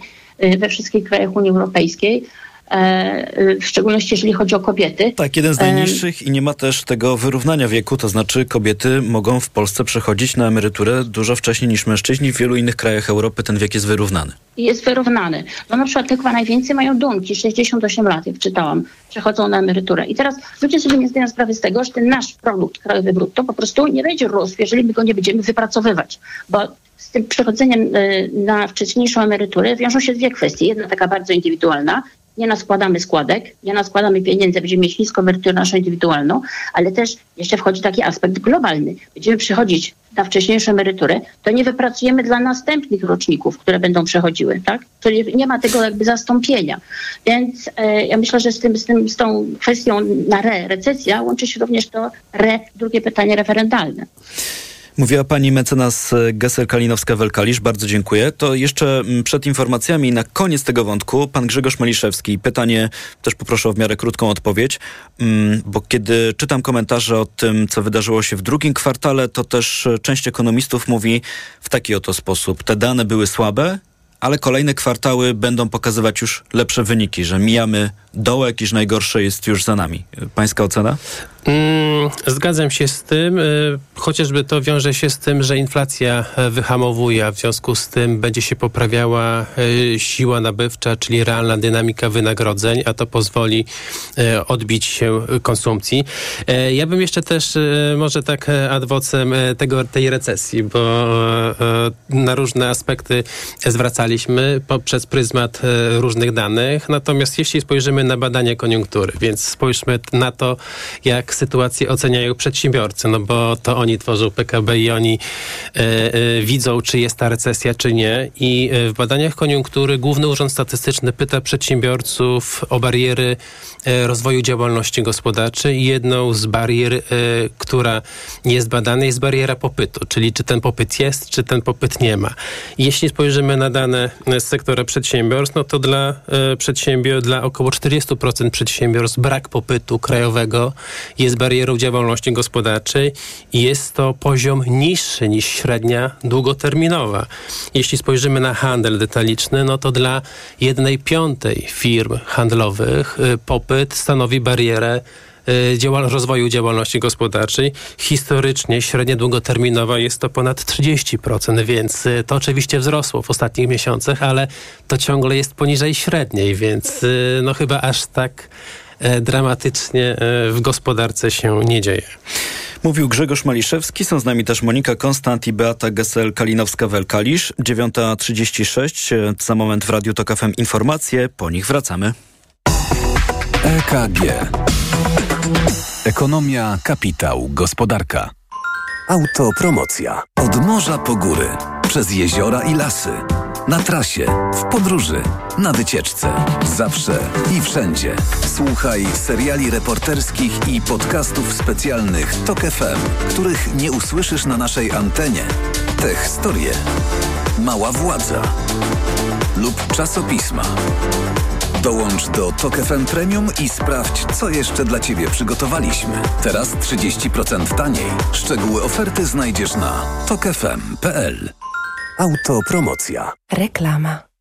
Speaker 15: we wszystkich krajach Unii Europejskiej. E, w szczególności jeżeli chodzi o kobiety.
Speaker 7: Tak, jeden z najniższych i nie ma też tego wyrównania wieku, to znaczy kobiety mogą w Polsce przechodzić na emeryturę dużo wcześniej niż mężczyźni. W wielu innych krajach Europy ten wiek jest wyrównany.
Speaker 15: Jest wyrównany. No na przykład chyba najwięcej mają dumki, 68 lat, jak czytałam, przechodzą na emeryturę. I teraz ludzie sobie nie zdają sprawy z tego, że ten nasz produkt krajowy brutto po prostu nie będzie rósł, jeżeli my go nie będziemy wypracowywać, bo z tym przechodzeniem y, na wcześniejszą emeryturę wiążą się dwie kwestie. Jedna taka bardzo indywidualna, nie naskładamy składek, nie naskładamy pieniędzy, będziemy mieć niską emeryturę naszą indywidualną, ale też jeszcze wchodzi taki aspekt globalny. Będziemy przychodzić na wcześniejszą emeryturę, to nie wypracujemy dla następnych roczników, które będą przechodziły, tak? Czyli nie ma tego jakby zastąpienia. Więc e, ja myślę, że z, tym, z, tym, z tą kwestią na re, recesja łączy się również to re, drugie pytanie referendalne.
Speaker 7: Mówiła pani mecenas Gesser-Kalinowska-Welkalisz. Bardzo dziękuję. To jeszcze przed informacjami na koniec tego wątku pan Grzegorz Maliszewski. Pytanie też poproszę o w miarę krótką odpowiedź, mm, bo kiedy czytam komentarze o tym, co wydarzyło się w drugim kwartale, to też część ekonomistów mówi w taki oto sposób. Te dane były słabe, ale kolejne kwartały będą pokazywać już lepsze wyniki, że mijamy dołek, iż najgorsze jest już za nami. Pańska ocena?
Speaker 14: Mm, zgadzam się z tym, y, chociażby to wiąże się z tym, że inflacja e, wyhamowuje, a w związku z tym będzie się poprawiała e, siła nabywcza, czyli realna dynamika wynagrodzeń, a to pozwoli e, odbić się konsumpcji. Ja bym jeszcze też może tak adwocem tego, tej recesji, bo na różne aspekty zwracaliśmy poprzez pryzmat różnych danych, natomiast jeśli spojrzymy na badania koniunktury, więc spójrzmy na to, jak sytuację oceniają przedsiębiorcy, no bo to oni tworzą PKB i oni e, e, widzą, czy jest ta recesja, czy nie. I e, w badaniach koniunktury Główny Urząd Statystyczny pyta przedsiębiorców o bariery rozwoju działalności gospodarczej i jedną z barier, która jest badana, jest bariera popytu, czyli czy ten popyt jest, czy ten popyt nie ma. Jeśli spojrzymy na dane z sektora przedsiębiorstw, no to dla przedsiębiorstw, dla około 40% przedsiębiorstw brak popytu krajowego jest barierą działalności gospodarczej i jest to poziom niższy niż średnia długoterminowa. Jeśli spojrzymy na handel detaliczny, no to dla jednej piątej firm handlowych y, popyt stanowi barierę y, działal rozwoju działalności gospodarczej. Historycznie średnia długoterminowa jest to ponad 30%, więc y, to oczywiście wzrosło w ostatnich miesiącach, ale to ciągle jest poniżej średniej, więc no chyba aż tak dramatycznie e, w gospodarce się nie dzieje.
Speaker 7: Mówił Grzegorz Maliszewski, są z nami też Monika Konstant i Beata Gesel-Kalinowska-Welkalisz. 9.36, e, za moment w Radiu Tok FM informacje, po nich wracamy.
Speaker 5: EKG Ekonomia, kapitał, gospodarka. Autopromocja. Od morza po góry, przez jeziora i lasy na trasie, w podróży, na wycieczce. Zawsze i wszędzie. Słuchaj seriali reporterskich i podcastów specjalnych TOK FM, których nie usłyszysz na naszej antenie. Te historie. Mała władza. Lub czasopisma. Dołącz do TOK FM Premium i sprawdź, co jeszcze dla Ciebie przygotowaliśmy. Teraz 30% taniej. Szczegóły oferty znajdziesz na tokefm.pl. Autopromocja.
Speaker 16: Reklama.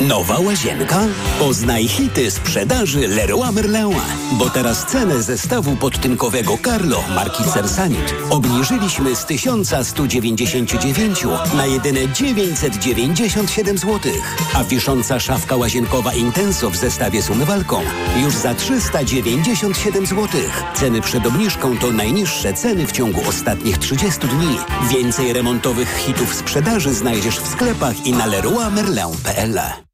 Speaker 17: Nowa łazienka? Poznaj hity sprzedaży Leroy Merlin. Bo teraz cenę zestawu podtynkowego Carlo marki Cersanit obniżyliśmy z 1199 na jedyne 997 zł. A wisząca szafka łazienkowa Intenso w zestawie z umywalką już za 397 zł. Ceny przed obniżką to najniższe ceny w ciągu ostatnich 30 dni. Więcej remontowych hitów sprzedaży znajdziesz w sklepach i na Media.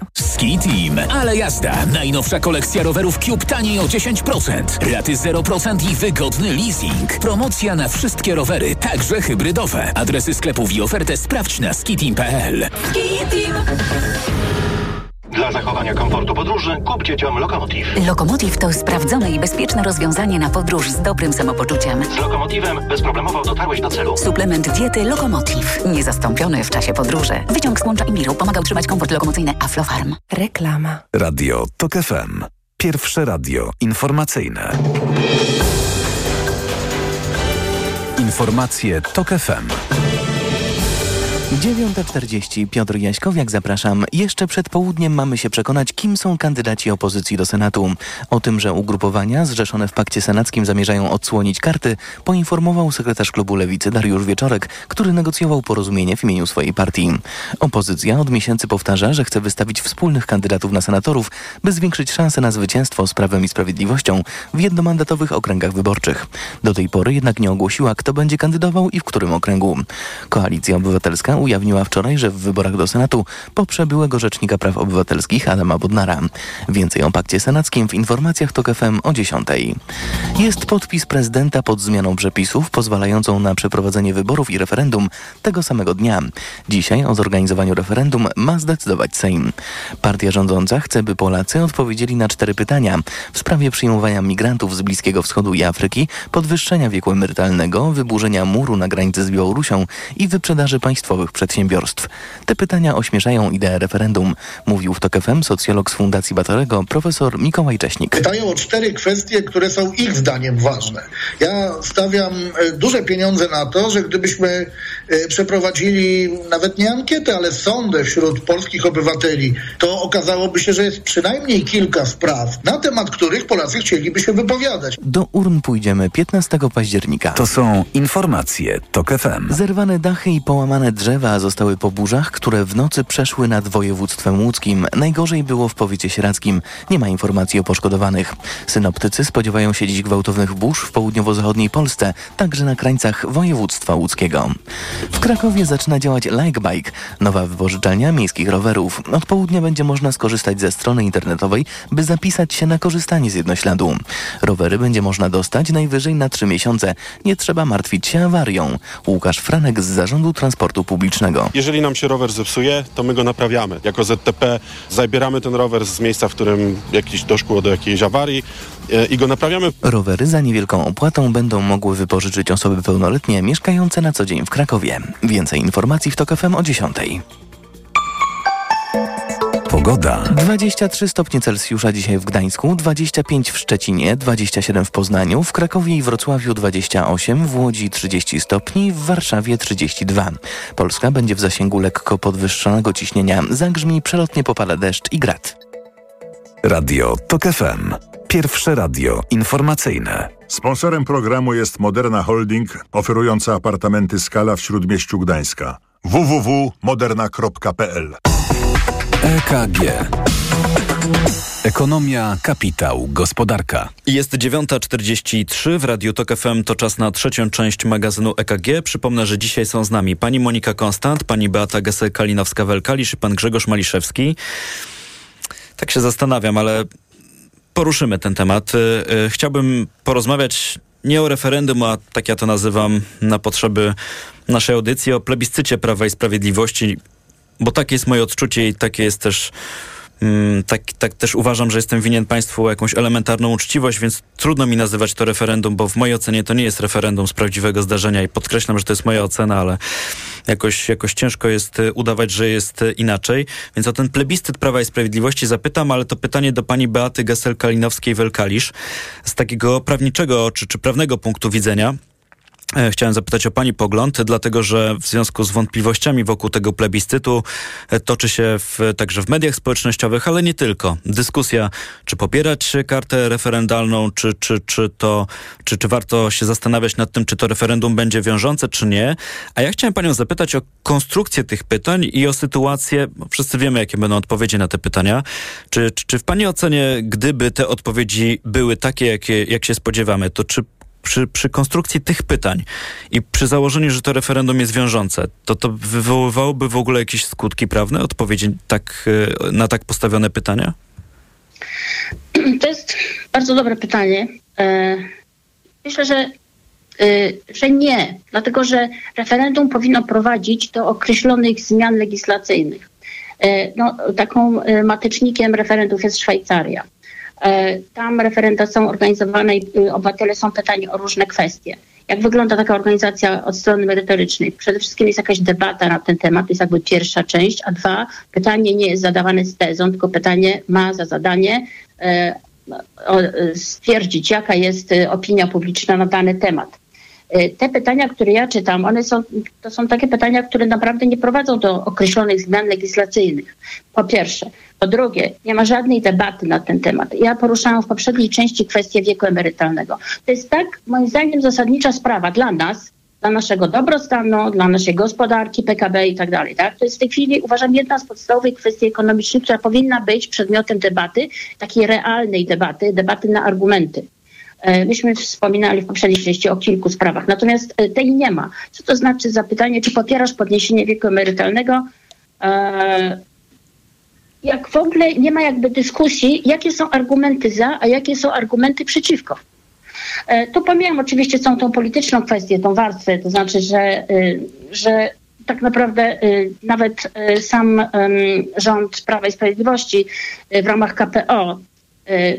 Speaker 10: Ski Team. Ale jazda. Najnowsza kolekcja rowerów Cube taniej o 10%. Raty 0% i wygodny leasing. Promocja na wszystkie rowery, także hybrydowe. Adresy sklepów i ofertę sprawdź na skiteam.pl.
Speaker 18: Dla zachowania komfortu podróży kup dzieciom Lokomotiv.
Speaker 19: Lokomotiv to sprawdzone i bezpieczne rozwiązanie na podróż z dobrym samopoczuciem.
Speaker 18: Z Lokomotivem bezproblemowo dotarłeś do celu.
Speaker 19: Suplement diety Lokomotiv. Niezastąpiony w czasie podróży. Wyciąg z łącza Imiru pomaga utrzymać komfort lokomocyjny Aflofarm.
Speaker 13: Reklama.
Speaker 5: Radio TOK FM. Pierwsze radio informacyjne. Informacje TOK FM.
Speaker 2: 9.40 Piotr Jaśkowiak, zapraszam. Jeszcze przed południem mamy się przekonać, kim są kandydaci opozycji do Senatu. O tym, że ugrupowania zrzeszone w pakcie senackim zamierzają odsłonić karty, poinformował sekretarz klubu Lewicy Dariusz Wieczorek, który negocjował porozumienie w imieniu swojej partii. Opozycja od miesięcy powtarza, że chce wystawić wspólnych kandydatów na senatorów, by zwiększyć szanse na zwycięstwo z Prawem i Sprawiedliwością w jednomandatowych okręgach wyborczych. Do tej pory jednak nie ogłosiła, kto będzie kandydował i w którym okręgu. Koalicja Obywatelska ujawniła wczoraj, że w wyborach do Senatu poprze byłego Rzecznika Praw Obywatelskich Adama Bodnara. Więcej o pakcie senackim w informacjach TOK FM o 10. Jest podpis prezydenta pod zmianą przepisów pozwalającą na przeprowadzenie wyborów i referendum tego samego dnia. Dzisiaj o zorganizowaniu referendum ma zdecydować Sejm. Partia rządząca chce, by Polacy odpowiedzieli na cztery pytania w sprawie przyjmowania migrantów z Bliskiego Wschodu i Afryki, podwyższenia wieku emerytalnego, wyburzenia muru na granicy z Białorusią i wyprzedaży państwowych przedsiębiorstw. Te pytania ośmieszają ideę referendum, mówił w TOK FM socjolog z Fundacji Batorego profesor Mikołaj Cześnik.
Speaker 20: Pytają o cztery kwestie, które są ich zdaniem
Speaker 21: ważne. Ja stawiam e, duże pieniądze na to, że gdybyśmy e, przeprowadzili nawet nie ankietę, ale sondę wśród polskich obywateli, to okazałoby się, że jest przynajmniej kilka spraw, na temat których Polacy chcieliby się wypowiadać.
Speaker 2: Do urn pójdziemy 15 października.
Speaker 5: To są informacje TOK FM.
Speaker 2: Zerwane dachy i połamane drzewa zostały po burzach, które w nocy przeszły nad województwem łódzkim. Najgorzej było w powiecie sieradzkim. Nie ma informacji o poszkodowanych. Synoptycy spodziewają się dziś gwałtownych burz w południowo-zachodniej Polsce, także na krańcach województwa łódzkiego. W Krakowie zaczyna działać Likebike, nowa wypożyczalnia miejskich rowerów. Od południa będzie można skorzystać ze strony internetowej, by zapisać się na korzystanie z jednośladu. Rowery będzie można dostać najwyżej na trzy miesiące. Nie trzeba martwić się awarią. Łukasz Franek z Zarządu Transportu Publicznego.
Speaker 22: Jeżeli nam się rower zepsuje, to my go naprawiamy. Jako ZTP zabieramy ten rower z miejsca, w którym jakiś doszło do jakiejś awarii e, i go naprawiamy.
Speaker 2: Rowery za niewielką opłatą będą mogły wypożyczyć osoby pełnoletnie mieszkające na co dzień w Krakowie. Więcej informacji w TOK FM o 10.
Speaker 5: Pogoda.
Speaker 2: 23 stopnie Celsjusza dzisiaj w Gdańsku, 25 w Szczecinie, 27 w Poznaniu, w Krakowie i Wrocławiu 28, w Łodzi 30 stopni, w Warszawie 32. Polska będzie w zasięgu lekko podwyższonego ciśnienia. Zagrzmi przelotnie popada deszcz i grad.
Speaker 5: Radio TOK FM. Pierwsze radio informacyjne.
Speaker 23: Sponsorem programu jest Moderna Holding, oferująca apartamenty Skala w Śródmieściu Gdańska. www.moderna.pl
Speaker 5: EKG. Ekonomia, kapitał, gospodarka.
Speaker 7: Jest 9.43 w Radiu Tok FM. To czas na trzecią część magazynu EKG. Przypomnę, że dzisiaj są z nami pani Monika Konstant, pani Beata Gesel-Kalinowska-Welkalisz i pan Grzegorz Maliszewski. Tak się zastanawiam, ale poruszymy ten temat. Chciałbym porozmawiać nie o referendum, a tak ja to nazywam na potrzeby naszej audycji, o plebiscycie Prawa i Sprawiedliwości, bo takie jest moje odczucie i takie jest też mm, tak, tak też uważam, że jestem winien państwu jakąś elementarną uczciwość, więc trudno mi nazywać to referendum, bo w mojej ocenie to nie jest referendum z prawdziwego zdarzenia i podkreślam, że to jest moja ocena, ale jakoś, jakoś ciężko jest udawać, że jest inaczej. Więc o ten plebiscyt Prawa i Sprawiedliwości zapytam, ale to pytanie do pani Beaty Gesel-Kalinowskiej-Welkalisz z takiego prawniczego czy, czy prawnego punktu widzenia. Chciałem zapytać o Pani pogląd, dlatego że w związku z wątpliwościami wokół tego plebiscytu toczy się w, także w mediach społecznościowych, ale nie tylko. Dyskusja, czy popierać kartę referendalną, czy, czy, czy, to, czy, czy warto się zastanawiać nad tym, czy to referendum będzie wiążące, czy nie. A ja chciałem Panią zapytać o konstrukcję tych pytań i o sytuację, wszyscy wiemy, jakie będą odpowiedzi na te pytania. Czy, czy, czy w Pani ocenie, gdyby te odpowiedzi były takie, jakie, jak się spodziewamy, to czy przy, przy konstrukcji tych pytań i przy założeniu, że to referendum jest wiążące, to to wywoływałoby w ogóle jakieś skutki prawne, odpowiedzi tak, na tak postawione pytania?
Speaker 15: To jest bardzo dobre pytanie. Myślę, że, że nie, dlatego że referendum powinno prowadzić do określonych zmian legislacyjnych. No, taką matecznikiem referendów jest Szwajcaria. Tam referenda są organizowane i obywatele są pytani o różne kwestie. Jak wygląda taka organizacja od strony merytorycznej? Przede wszystkim jest jakaś debata na ten temat, to jest jakby pierwsza część, a dwa, pytanie nie jest zadawane z tezą, tylko pytanie ma za zadanie e, stwierdzić, jaka jest opinia publiczna na dany temat. Te pytania, które ja czytam, one są, to są takie pytania, które naprawdę nie prowadzą do określonych zmian legislacyjnych. Po pierwsze. Po drugie, nie ma żadnej debaty na ten temat. Ja poruszałam w poprzedniej części kwestię wieku emerytalnego. To jest tak, moim zdaniem, zasadnicza sprawa dla nas, dla naszego dobrostanu, dla naszej gospodarki, PKB i tak dalej. Tak? To jest w tej chwili, uważam, jedna z podstawowych kwestii ekonomicznych, która powinna być przedmiotem debaty, takiej realnej debaty, debaty na argumenty. Myśmy wspominali w poprzedniej części o kilku sprawach, natomiast tej nie ma. Co to znaczy zapytanie, czy popierasz podniesienie wieku emerytalnego? Jak w ogóle nie ma jakby dyskusji, jakie są argumenty za, a jakie są argumenty przeciwko. Tu pomijam oczywiście całą tą polityczną kwestię, tą warstwę, to znaczy, że, że tak naprawdę nawet sam rząd Prawa i Sprawiedliwości w ramach KPO e,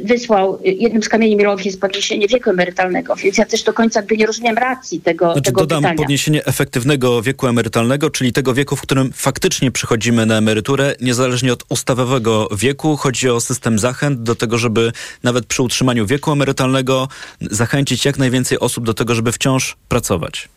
Speaker 15: wysłał, e, jednym z kamieni milowych jest podniesienie wieku emerytalnego, więc ja też do końca jakby nie rozumiem racji tego,
Speaker 7: Znaczy
Speaker 15: tego
Speaker 7: dodam
Speaker 15: pytania.
Speaker 7: podniesienie efektywnego wieku emerytalnego, czyli tego wieku, w którym faktycznie przychodzimy na emeryturę, niezależnie od ustawowego wieku. Chodzi o system zachęt do tego, żeby nawet przy utrzymaniu wieku emerytalnego zachęcić jak najwięcej osób do tego, żeby wciąż pracować.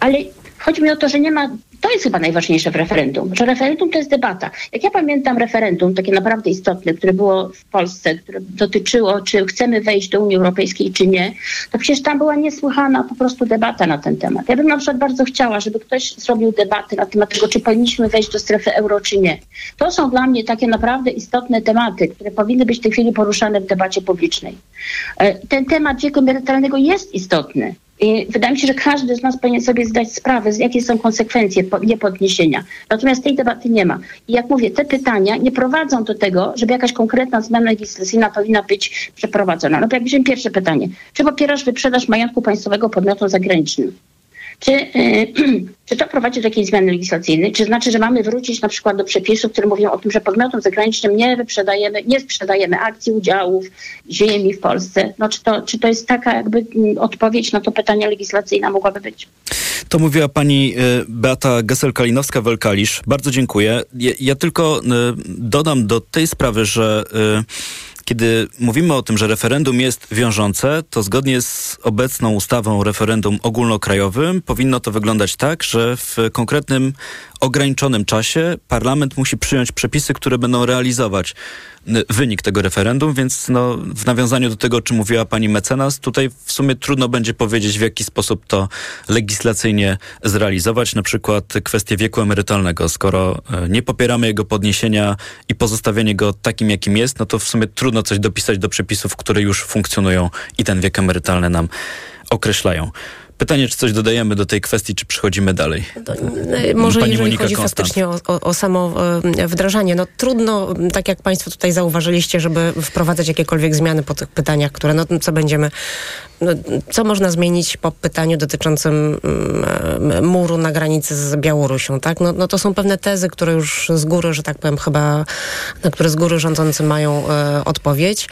Speaker 15: Ale chodzi mi o to, że nie ma. To jest chyba najważniejsze w referendum, że referendum to jest debata. Jak ja pamiętam referendum, takie naprawdę istotne, które było w Polsce, które dotyczyło, czy chcemy wejść do Unii Europejskiej, czy nie, to przecież tam była niesłychana po prostu debata na ten temat. Ja bym na przykład bardzo chciała, żeby ktoś zrobił debaty na temat tego, czy powinniśmy wejść do strefy euro, czy nie. To są dla mnie takie naprawdę istotne tematy, które powinny być w tej chwili poruszane w debacie publicznej. E, Ten temat wieku emerytalnego jest istotny. Wydaje mi się, że każdy z nas powinien sobie zdać sprawę, jakie są konsekwencje po- niepodniesienia. Natomiast tej debaty nie ma. I jak mówię, te pytania nie prowadzą do tego, żeby jakaś konkretna zmiana legislacyjna powinna być przeprowadzona. No to jak weźmiemy pierwsze pytanie. Czy popierasz wyprzedaż majątku państwowego podmiotom zagranicznym? Czy, yy, czy to prowadzi do jakiejś zmiany legislacyjnej? Czy znaczy, że mamy wrócić na przykład do przepisów, które mówią o tym, że podmiotom zagranicznym nie wyprzedajemy, nie sprzedajemy akcji, udziałów, ziemi w Polsce? No, czy, to, czy to jest taka jakby mm, odpowiedź na to pytanie legislacyjna mogłaby być?
Speaker 7: To mówiła pani y, Beata Gesel-Kalinowska-Welkalisz. Bardzo dziękuję. Ja, ja tylko y, dodam do tej sprawy, że kiedy mówimy o tym, że referendum jest wiążące, to zgodnie z obecną ustawą o referendum ogólnokrajowym powinno to wyglądać tak, że w konkretnym ograniczonym czasie parlament musi przyjąć przepisy, które będą realizować wynik tego referendum, więc no, w nawiązaniu do tego, o czym mówiła pani mecenas, tutaj w sumie trudno będzie powiedzieć, w jaki sposób to legislacyjnie zrealizować, na przykład kwestię wieku emerytalnego. Skoro y, nie popieramy jego podniesienia i pozostawienie go takim, jakim jest, no to w sumie trudno coś dopisać do przepisów, które już funkcjonują i ten wiek emerytalny nam określają. Pytanie, czy coś dodajemy do tej kwestii, czy przechodzimy dalej?
Speaker 13: E, Może
Speaker 7: Pani
Speaker 13: jeżeli
Speaker 7: Monika
Speaker 13: chodzi
Speaker 7: Konstant.
Speaker 13: faktycznie o, o, o samo e, wdrażanie, no trudno, tak jak Państwo tutaj zauważyliście, żeby wprowadzać jakiekolwiek zmiany po tych pytaniach, które, no co będziemy, no, co można zmienić po pytaniu dotyczącym mm, e, muru na granicy z Białorusią, tak? No, no to są pewne tezy, które już z góry, że tak powiem, chyba, na które z góry rządzący mają odpowiedź.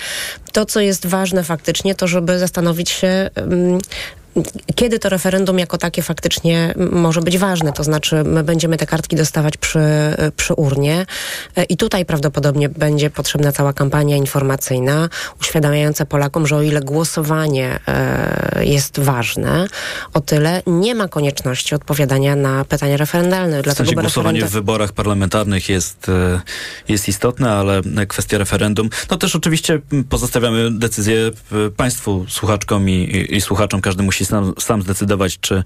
Speaker 13: To, co jest ważne faktycznie, to żeby zastanowić się, mm, kiedy to referendum jako takie faktycznie może być ważne. To znaczy, my będziemy te kartki dostawać przy, przy urnie e, i tutaj prawdopodobnie będzie potrzebna cała kampania informacyjna, uświadamiająca Polakom, że o ile głosowanie e, jest ważne, o tyle nie ma konieczności odpowiadania na pytania referendalne.
Speaker 7: W
Speaker 13: Dlatego,
Speaker 7: sensie
Speaker 13: bo
Speaker 7: głosowanie w
Speaker 13: referenda-
Speaker 7: wyborach parlamentarnych jest, e, jest istotne, ale kwestia referendum, no też oczywiście pozostawiamy decyzję państwu, słuchaczkom i, i, i słuchaczom. Każdy musi sam, sam zdecydować, czy,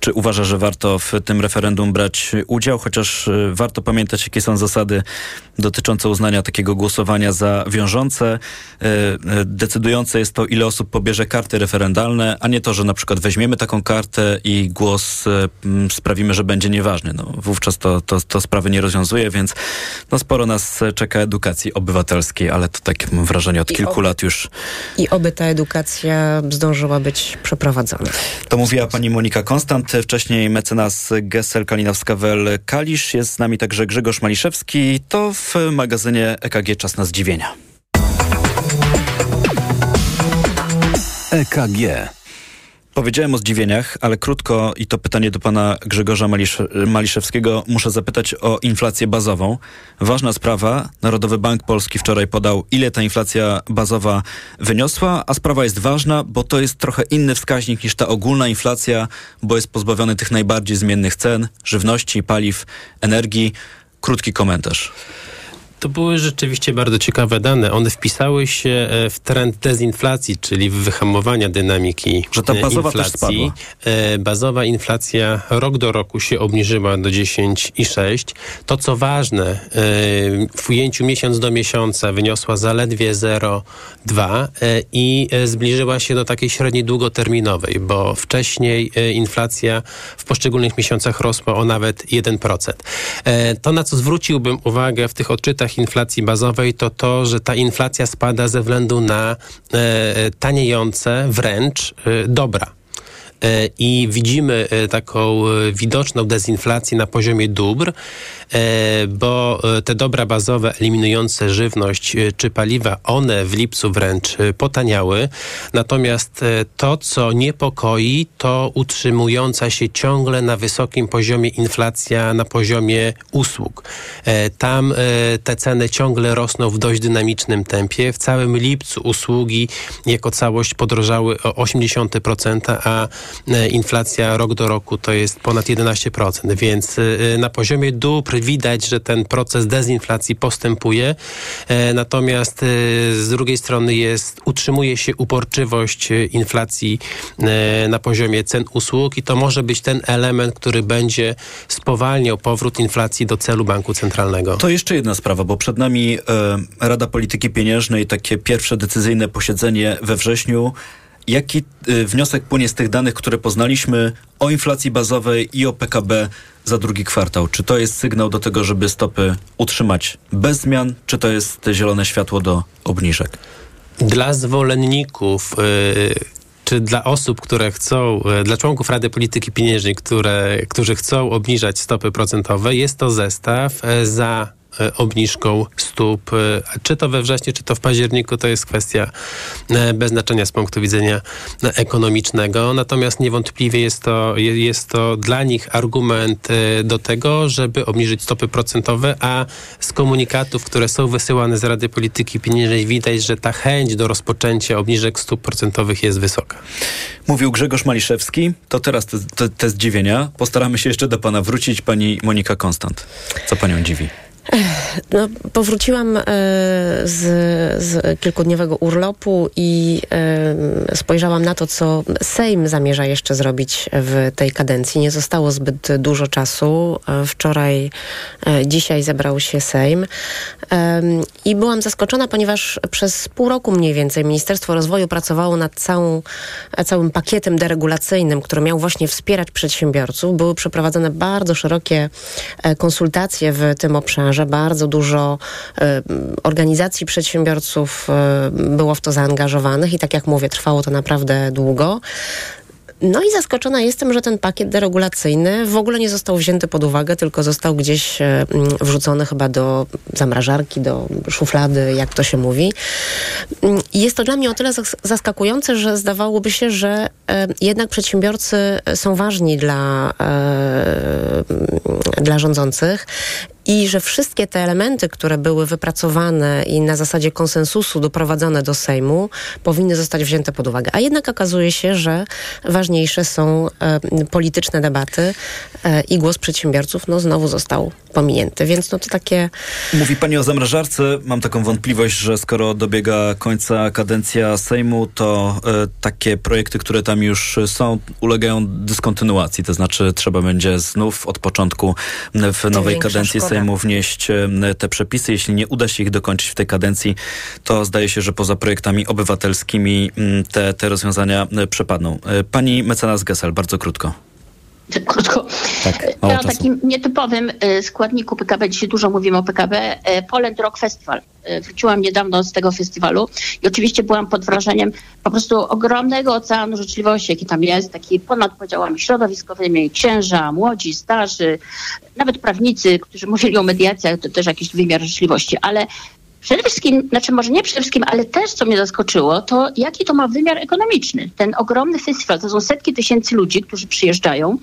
Speaker 7: czy uważa, że warto w tym referendum brać udział, chociaż e, warto pamiętać, jakie są zasady dotyczące uznania takiego głosowania za wiążące. E, e, Decydujące jest to, ile osób pobierze karty referendalne, a nie to, że na przykład weźmiemy taką kartę i głos sprawimy, że będzie nieważny. No, wówczas to, to, to sprawy nie rozwiązuje, więc no, sporo nas czeka edukacji obywatelskiej, ale to tak mam wrażenie od
Speaker 13: I
Speaker 7: kilku
Speaker 13: ob-
Speaker 7: lat już
Speaker 13: I oby ta edukacja zdążyła być przeprowadzona.
Speaker 7: To mówiła pani Monika Konstant, wcześniej mecenas Gessel Kalinowska-Wel-Kalisz. Jest z nami także Grzegorz Maliszewski. To w magazynie EKG Czas na zdziwienia.
Speaker 5: EKG.
Speaker 7: Powiedziałem o zdziwieniach, ale krótko i to pytanie do pana Grzegorza Malisz Maliszewskiego. Muszę zapytać o inflację bazową. Ważna sprawa. Narodowy Bank Polski wczoraj podał, ile ta inflacja bazowa wyniosła, a sprawa jest ważna, bo to jest trochę inny wskaźnik niż ta ogólna inflacja, bo jest pozbawiony tych najbardziej zmiennych cen, żywności, paliw, energii. Krótki komentarz.
Speaker 24: To były rzeczywiście bardzo ciekawe dane. One wpisały się e, w trend dezinflacji, czyli w wyhamowania dynamiki
Speaker 7: Że ta
Speaker 24: e,
Speaker 7: bazowa też
Speaker 24: inflacji. E, Bazowa inflacja rok do roku się obniżyła do 10,6. To co ważne, e, w ujęciu miesiąc do miesiąca wyniosła zaledwie 0,2 e, i zbliżyła się do takiej średniej długoterminowej, bo wcześniej inflacja w poszczególnych miesiącach rosła o nawet 1%. E, To, na co zwróciłbym uwagę w tych odczytach inflacji bazowej, to to, że ta inflacja spada ze względu na e, taniejące wręcz e, dobra. E, I widzimy taką widoczną dezinflację na poziomie dóbr.
Speaker 14: Bo te dobra bazowe eliminujące żywność czy paliwa, one w lipcu wręcz potaniały. Natomiast to, co niepokoi, to utrzymująca się ciągle na wysokim poziomie inflacja na poziomie usług. Tam te ceny ciągle rosną w dość dynamicznym tempie. W całym lipcu usługi jako całość podrożały o 0,8%, a e, inflacja rok do roku to jest ponad 11%, więc e, na poziomie dóbr widać, że ten proces dezinflacji postępuje, e, natomiast z drugiej strony jest, utrzymuje się uporczywość inflacji na poziomie cen usług i to może być ten element, który będzie spowalniał powrót inflacji do celu banku centralnego.
Speaker 7: To jeszcze jedna sprawa, bo przed nami e, Rada Polityki Pieniężnej, takie pierwsze decyzyjne posiedzenie we wrześniu. Jaki y, wniosek płynie z tych danych, które poznaliśmy o inflacji bazowej i o PKB za drugi kwartał? Czy to jest sygnał do tego, żeby stopy utrzymać bez zmian, czy to jest zielone światło do obniżek?
Speaker 14: Dla zwolenników. Yy czy dla osób, które chcą, dla członków Rady Polityki Pieniężnej, które, którzy chcą obniżać stopy procentowe, jest to zestaw za obniżką stóp, e, czy to we wrześniu, czy to w październiku, to jest kwestia e, bez znaczenia z punktu widzenia ekonomicznego. Natomiast niewątpliwie jest to, jest to dla nich argument do tego, żeby obniżyć stopy procentowe, a z komunikatów, które są wysyłane z Rady Polityki Pieniężnej widać, że ta chęć do rozpoczęcia obniżek stóp procentowych jest wysoka.
Speaker 7: Mówił Grzegorz Maliszewski. To teraz te, te, te zdziwienia. Postaramy się jeszcze do pana wrócić. Pani Monika Konstant. Co panią dziwi?
Speaker 13: No, powróciłam e, z, z kilkudniowego urlopu i e, spojrzałam na to, co Sejm zamierza jeszcze zrobić w tej kadencji. Nie zostało zbyt dużo czasu. E, wczoraj, dzisiaj zebrał się Sejm i byłam zaskoczona, ponieważ przez pół roku mniej więcej Ministerstwo Rozwoju pracowało nad całą, całym pakietem deregulacyjnym, który miał właśnie wspierać przedsiębiorców. Były przeprowadzone bardzo szerokie konsultacje w tym obszarze że bardzo dużo e, organizacji przedsiębiorców e, było w to zaangażowanych i tak jak mówię, trwało to naprawdę długo. No i zaskoczona jestem, że ten pakiet deregulacyjny w ogóle nie został wzięty pod uwagę, tylko został gdzieś e, wrzucony chyba do zamrażarki, do szuflady, jak to się mówi. I jest to dla mnie o tyle zaskakujące, że zdawałoby się, że jednak przedsiębiorcy są ważni dla, dla rządzących i że wszystkie te elementy, które były wypracowane i na zasadzie konsensusu doprowadzone do Sejmu, powinny zostać wzięte pod uwagę. A jednak okazuje się, że ważniejsze są e, polityczne debaty e, i głos przedsiębiorców no, znowu został pominięty. Więc no to takie...
Speaker 7: Mówi pani o zamrażarce. Mam taką wątpliwość, że skoro dobiega końca kadencja Sejmu, to e, takie projekty, które tam już są, ulegają dyskontynuacji. To znaczy trzeba będzie znów od początku w nowej kadencji Sejmu wnieść te przepisy. Jeśli nie uda się ich dokończyć w tej kadencji, to zdaje się, że poza projektami obywatelskimi te, te rozwiązania przepadną. E, pani mecenas Gesel, bardzo krótko.
Speaker 15: Krótko. Tak, ja o takim nietypowym e, składniku PKB, dzisiaj dużo mówimy o PKB, e, Poland Rock Festival. Wróciłam niedawno z tego festiwalu i oczywiście byłam pod wrażeniem po prostu ogromnego oceanu życzliwości, jaki tam jest, taki ponad podziałami środowiskowymi, księża, młodzi, starzy, nawet prawnicy, którzy mówili o mediacjach, to też jakiś wymiar życzliwości, ale Przede wszystkim, znaczy może nie przede wszystkim, ale też co mnie zaskoczyło, to jaki to ma wymiar ekonomiczny. Ten ogromny festiwal, to są setki tysięcy ludzi, którzy przyjeżdżają.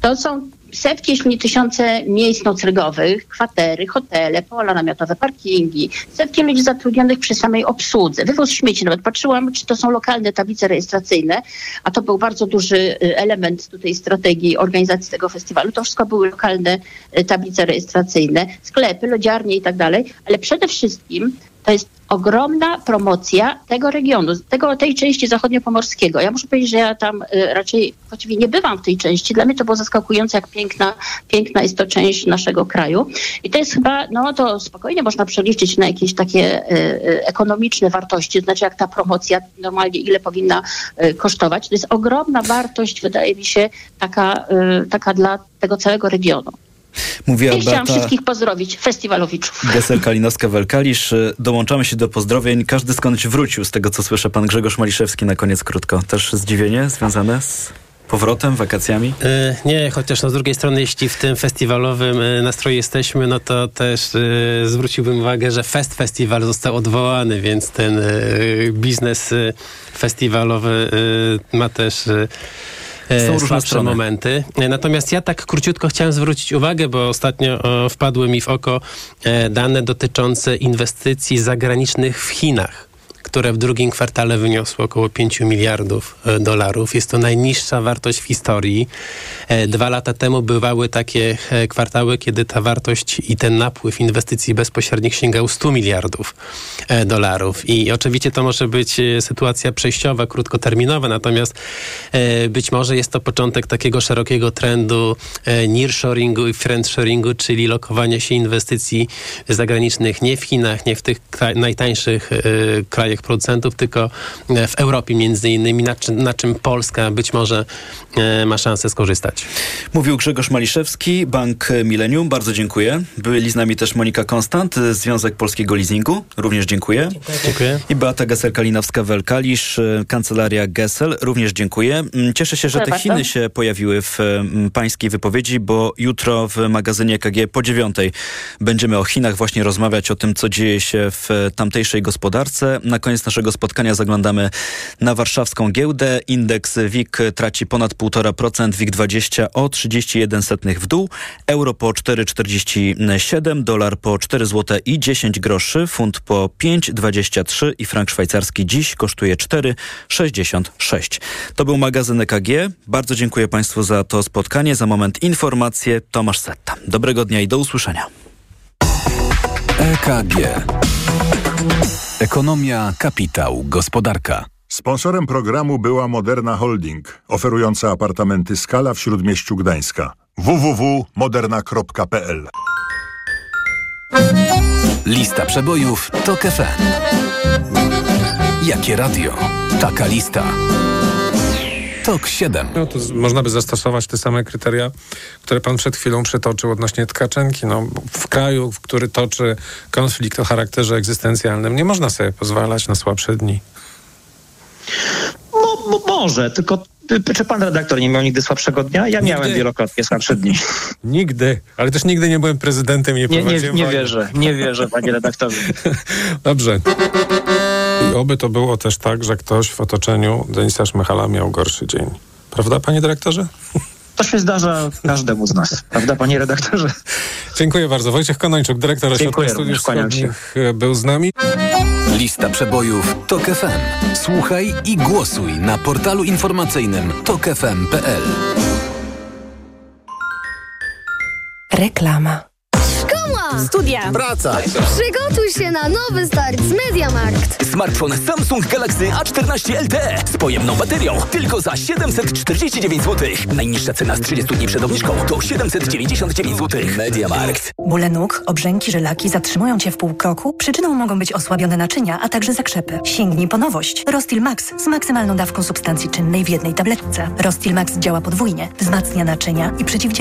Speaker 15: To są setki, jeśli nie tysiące miejsc noclegowych, kwatery, hotele, pola namiotowe, parkingi, setki ludzi zatrudnionych przy samej obsłudze, wywóz śmieci. Nawet patrzyłam, czy to są lokalne tablice rejestracyjne, a to był bardzo duży y, element tutaj strategii organizacji tego festiwalu. To wszystko były lokalne y, tablice rejestracyjne, sklepy, lodziarnie i tak dalej, ale przede wszystkim to jest ogromna promocja tego regionu, tego, tej części zachodniopomorskiego. Ja muszę powiedzieć, że ja tam y, raczej właściwie nie bywam w tej części. Dla mnie to było zaskakujące, jak piękna, piękna jest to część naszego kraju. I to jest chyba, no to spokojnie można przeliczyć na jakieś takie y, y, ekonomiczne wartości, znaczy jak ta promocja normalnie ile powinna kosztować. To jest ogromna wartość, wydaje mi się, taka, taka dla tego całego regionu.
Speaker 7: Mówiła
Speaker 15: I chciałam wszystkich pozdrowić, festiwalowiczów.
Speaker 7: Gesel Kalinowska-Welkalisz. Dołączamy się do pozdrowień. Każdy skądś wrócił, z tego co słyszę. Pan Grzegorz Maliszewski na koniec krótko. Też zdziwienie związane z powrotem, wakacjami?
Speaker 14: E, nie, chociaż no, z drugiej strony, jeśli w tym festiwalowym e, nastroju jesteśmy, no to też e, zwróciłbym uwagę, że Fest Festiwal został odwołany, więc ten e, biznes e, festiwalowy e, ma też e,
Speaker 7: Są różne
Speaker 14: momenty. E, Natomiast ja tak króciutko chciałem zwrócić uwagę, bo ostatnio o, wpadły mi w oko e, dane dotyczące inwestycji zagranicznych w Chinach które w drugim kwartale wyniosło około 5 miliardów e, dolarów. Jest to najniższa wartość w historii. E, Dwa lata temu bywały takie e, kwartały, kiedy ta wartość i ten napływ inwestycji bezpośrednich sięgał 100 miliardów dolarów. I oczywiście to może być sytuacja przejściowa, krótkoterminowa, natomiast być może jest to początek takiego szerokiego trendu nearshoringu i friendshoringu, czyli lokowania się inwestycji zagranicznych nie w Chinach, nie w tych najtańszych krajach producentów, tylko e, w Europie między innymi, na czym, na czym Polska być może e, ma szansę skorzystać.
Speaker 7: Mówił Grzegorz Maliszewski, Bank Millennium. Bardzo dziękuję. Byli z nami też Monika Konstant, Związek Polskiego Leasingu. Również dziękuję.
Speaker 14: Dziękuję.
Speaker 7: I Beata Gesser-Kalinowska-Welkalisz, Kancelaria Gessel. Również dziękuję. Mm, Cieszę się, że te Chiny się pojawiły w mm, pańskiej wypowiedzi, bo jutro w magazynie KG po dziewiątej będziemy o Chinach właśnie rozmawiać o tym, co dzieje się w tamtejszej gospodarce. Na koniec naszego spotkania zaglądamy na warszawską giełdę. Indeks WIG traci ponad 1,5%, WIG 20 o 31 setnych w dół, euro po 4,47, dolar po 4 zł i 10 groszy, funt po 5,23 i frank szwajcarski dziś kosztuje 4,66. To był magazyn EKG. Bardzo dziękuję Państwu za to spotkanie. Za moment informacje. Tomasz Setta. Dobrego dnia i do usłyszenia.
Speaker 5: EKG. Ekonomia, kapitał, gospodarka.
Speaker 6: Sponsorem programu była Moderna Holding, oferująca apartamenty Skala w Śródmieściu Gdańska. www.moderna.pl
Speaker 5: Lista przebojów TOK FM. Jakie radio? Taka lista. TOK 7.
Speaker 25: No to z- można by zastosować te same kryteria, które pan przed chwilą przytoczył odnośnie Tkaczenki. No, w kraju, w który toczy konflikt o charakterze egzystencjalnym, nie można sobie pozwalać na słabsze dni.
Speaker 26: Mo, może, tylko y, czy pan redaktor nie miał nigdy słabszego dnia? Ja miałem
Speaker 25: Nigdy.
Speaker 26: wielokrotnie słabsze dni.
Speaker 25: Nigdy, ale też nigdy nie byłem prezydentem i nie,
Speaker 26: Nie, nie, nie wierzę, nie wierzę, panie redaktorze.
Speaker 25: Dobrze. Oby to było też tak, że ktoś w otoczeniu Denisa Szmychala miał gorszy dzień. Prawda, panie dyrektorze?
Speaker 26: To się zdarza każdemu z nas, prawda, panie redaktorze?
Speaker 25: Dziękuję bardzo. Wojciech Konończuk, dyrektor Ośrodka Studiów. Wschodnich e, był z nami.
Speaker 5: Lista przebojów TOK FM. Słuchaj i głosuj na portalu informacyjnym tokefm.pl.
Speaker 13: Reklama.
Speaker 27: Szkoła! Studia!
Speaker 13: Praca.
Speaker 27: Przygotuj się na nowy start z MediaMarkt.
Speaker 28: Smartfon Samsung Galaxy A14 LTE z pojemną baterią tylko za 749 zł. Najniższa cena z 30 dni przed obniżką to 799 zł. Mediamarkt.
Speaker 29: Bóle nóg, obrzęki, żylaki zatrzymują cię w pół kroku? Przyczyną mogą być osłabione naczynia, a także zakrzepy. Sięgnij po nowość. Rostil Max z maksymalną dawką substancji czynnej w jednej tabletce. Rostil Max działa podwójnie, wzmacnia naczynia i przeciwdziała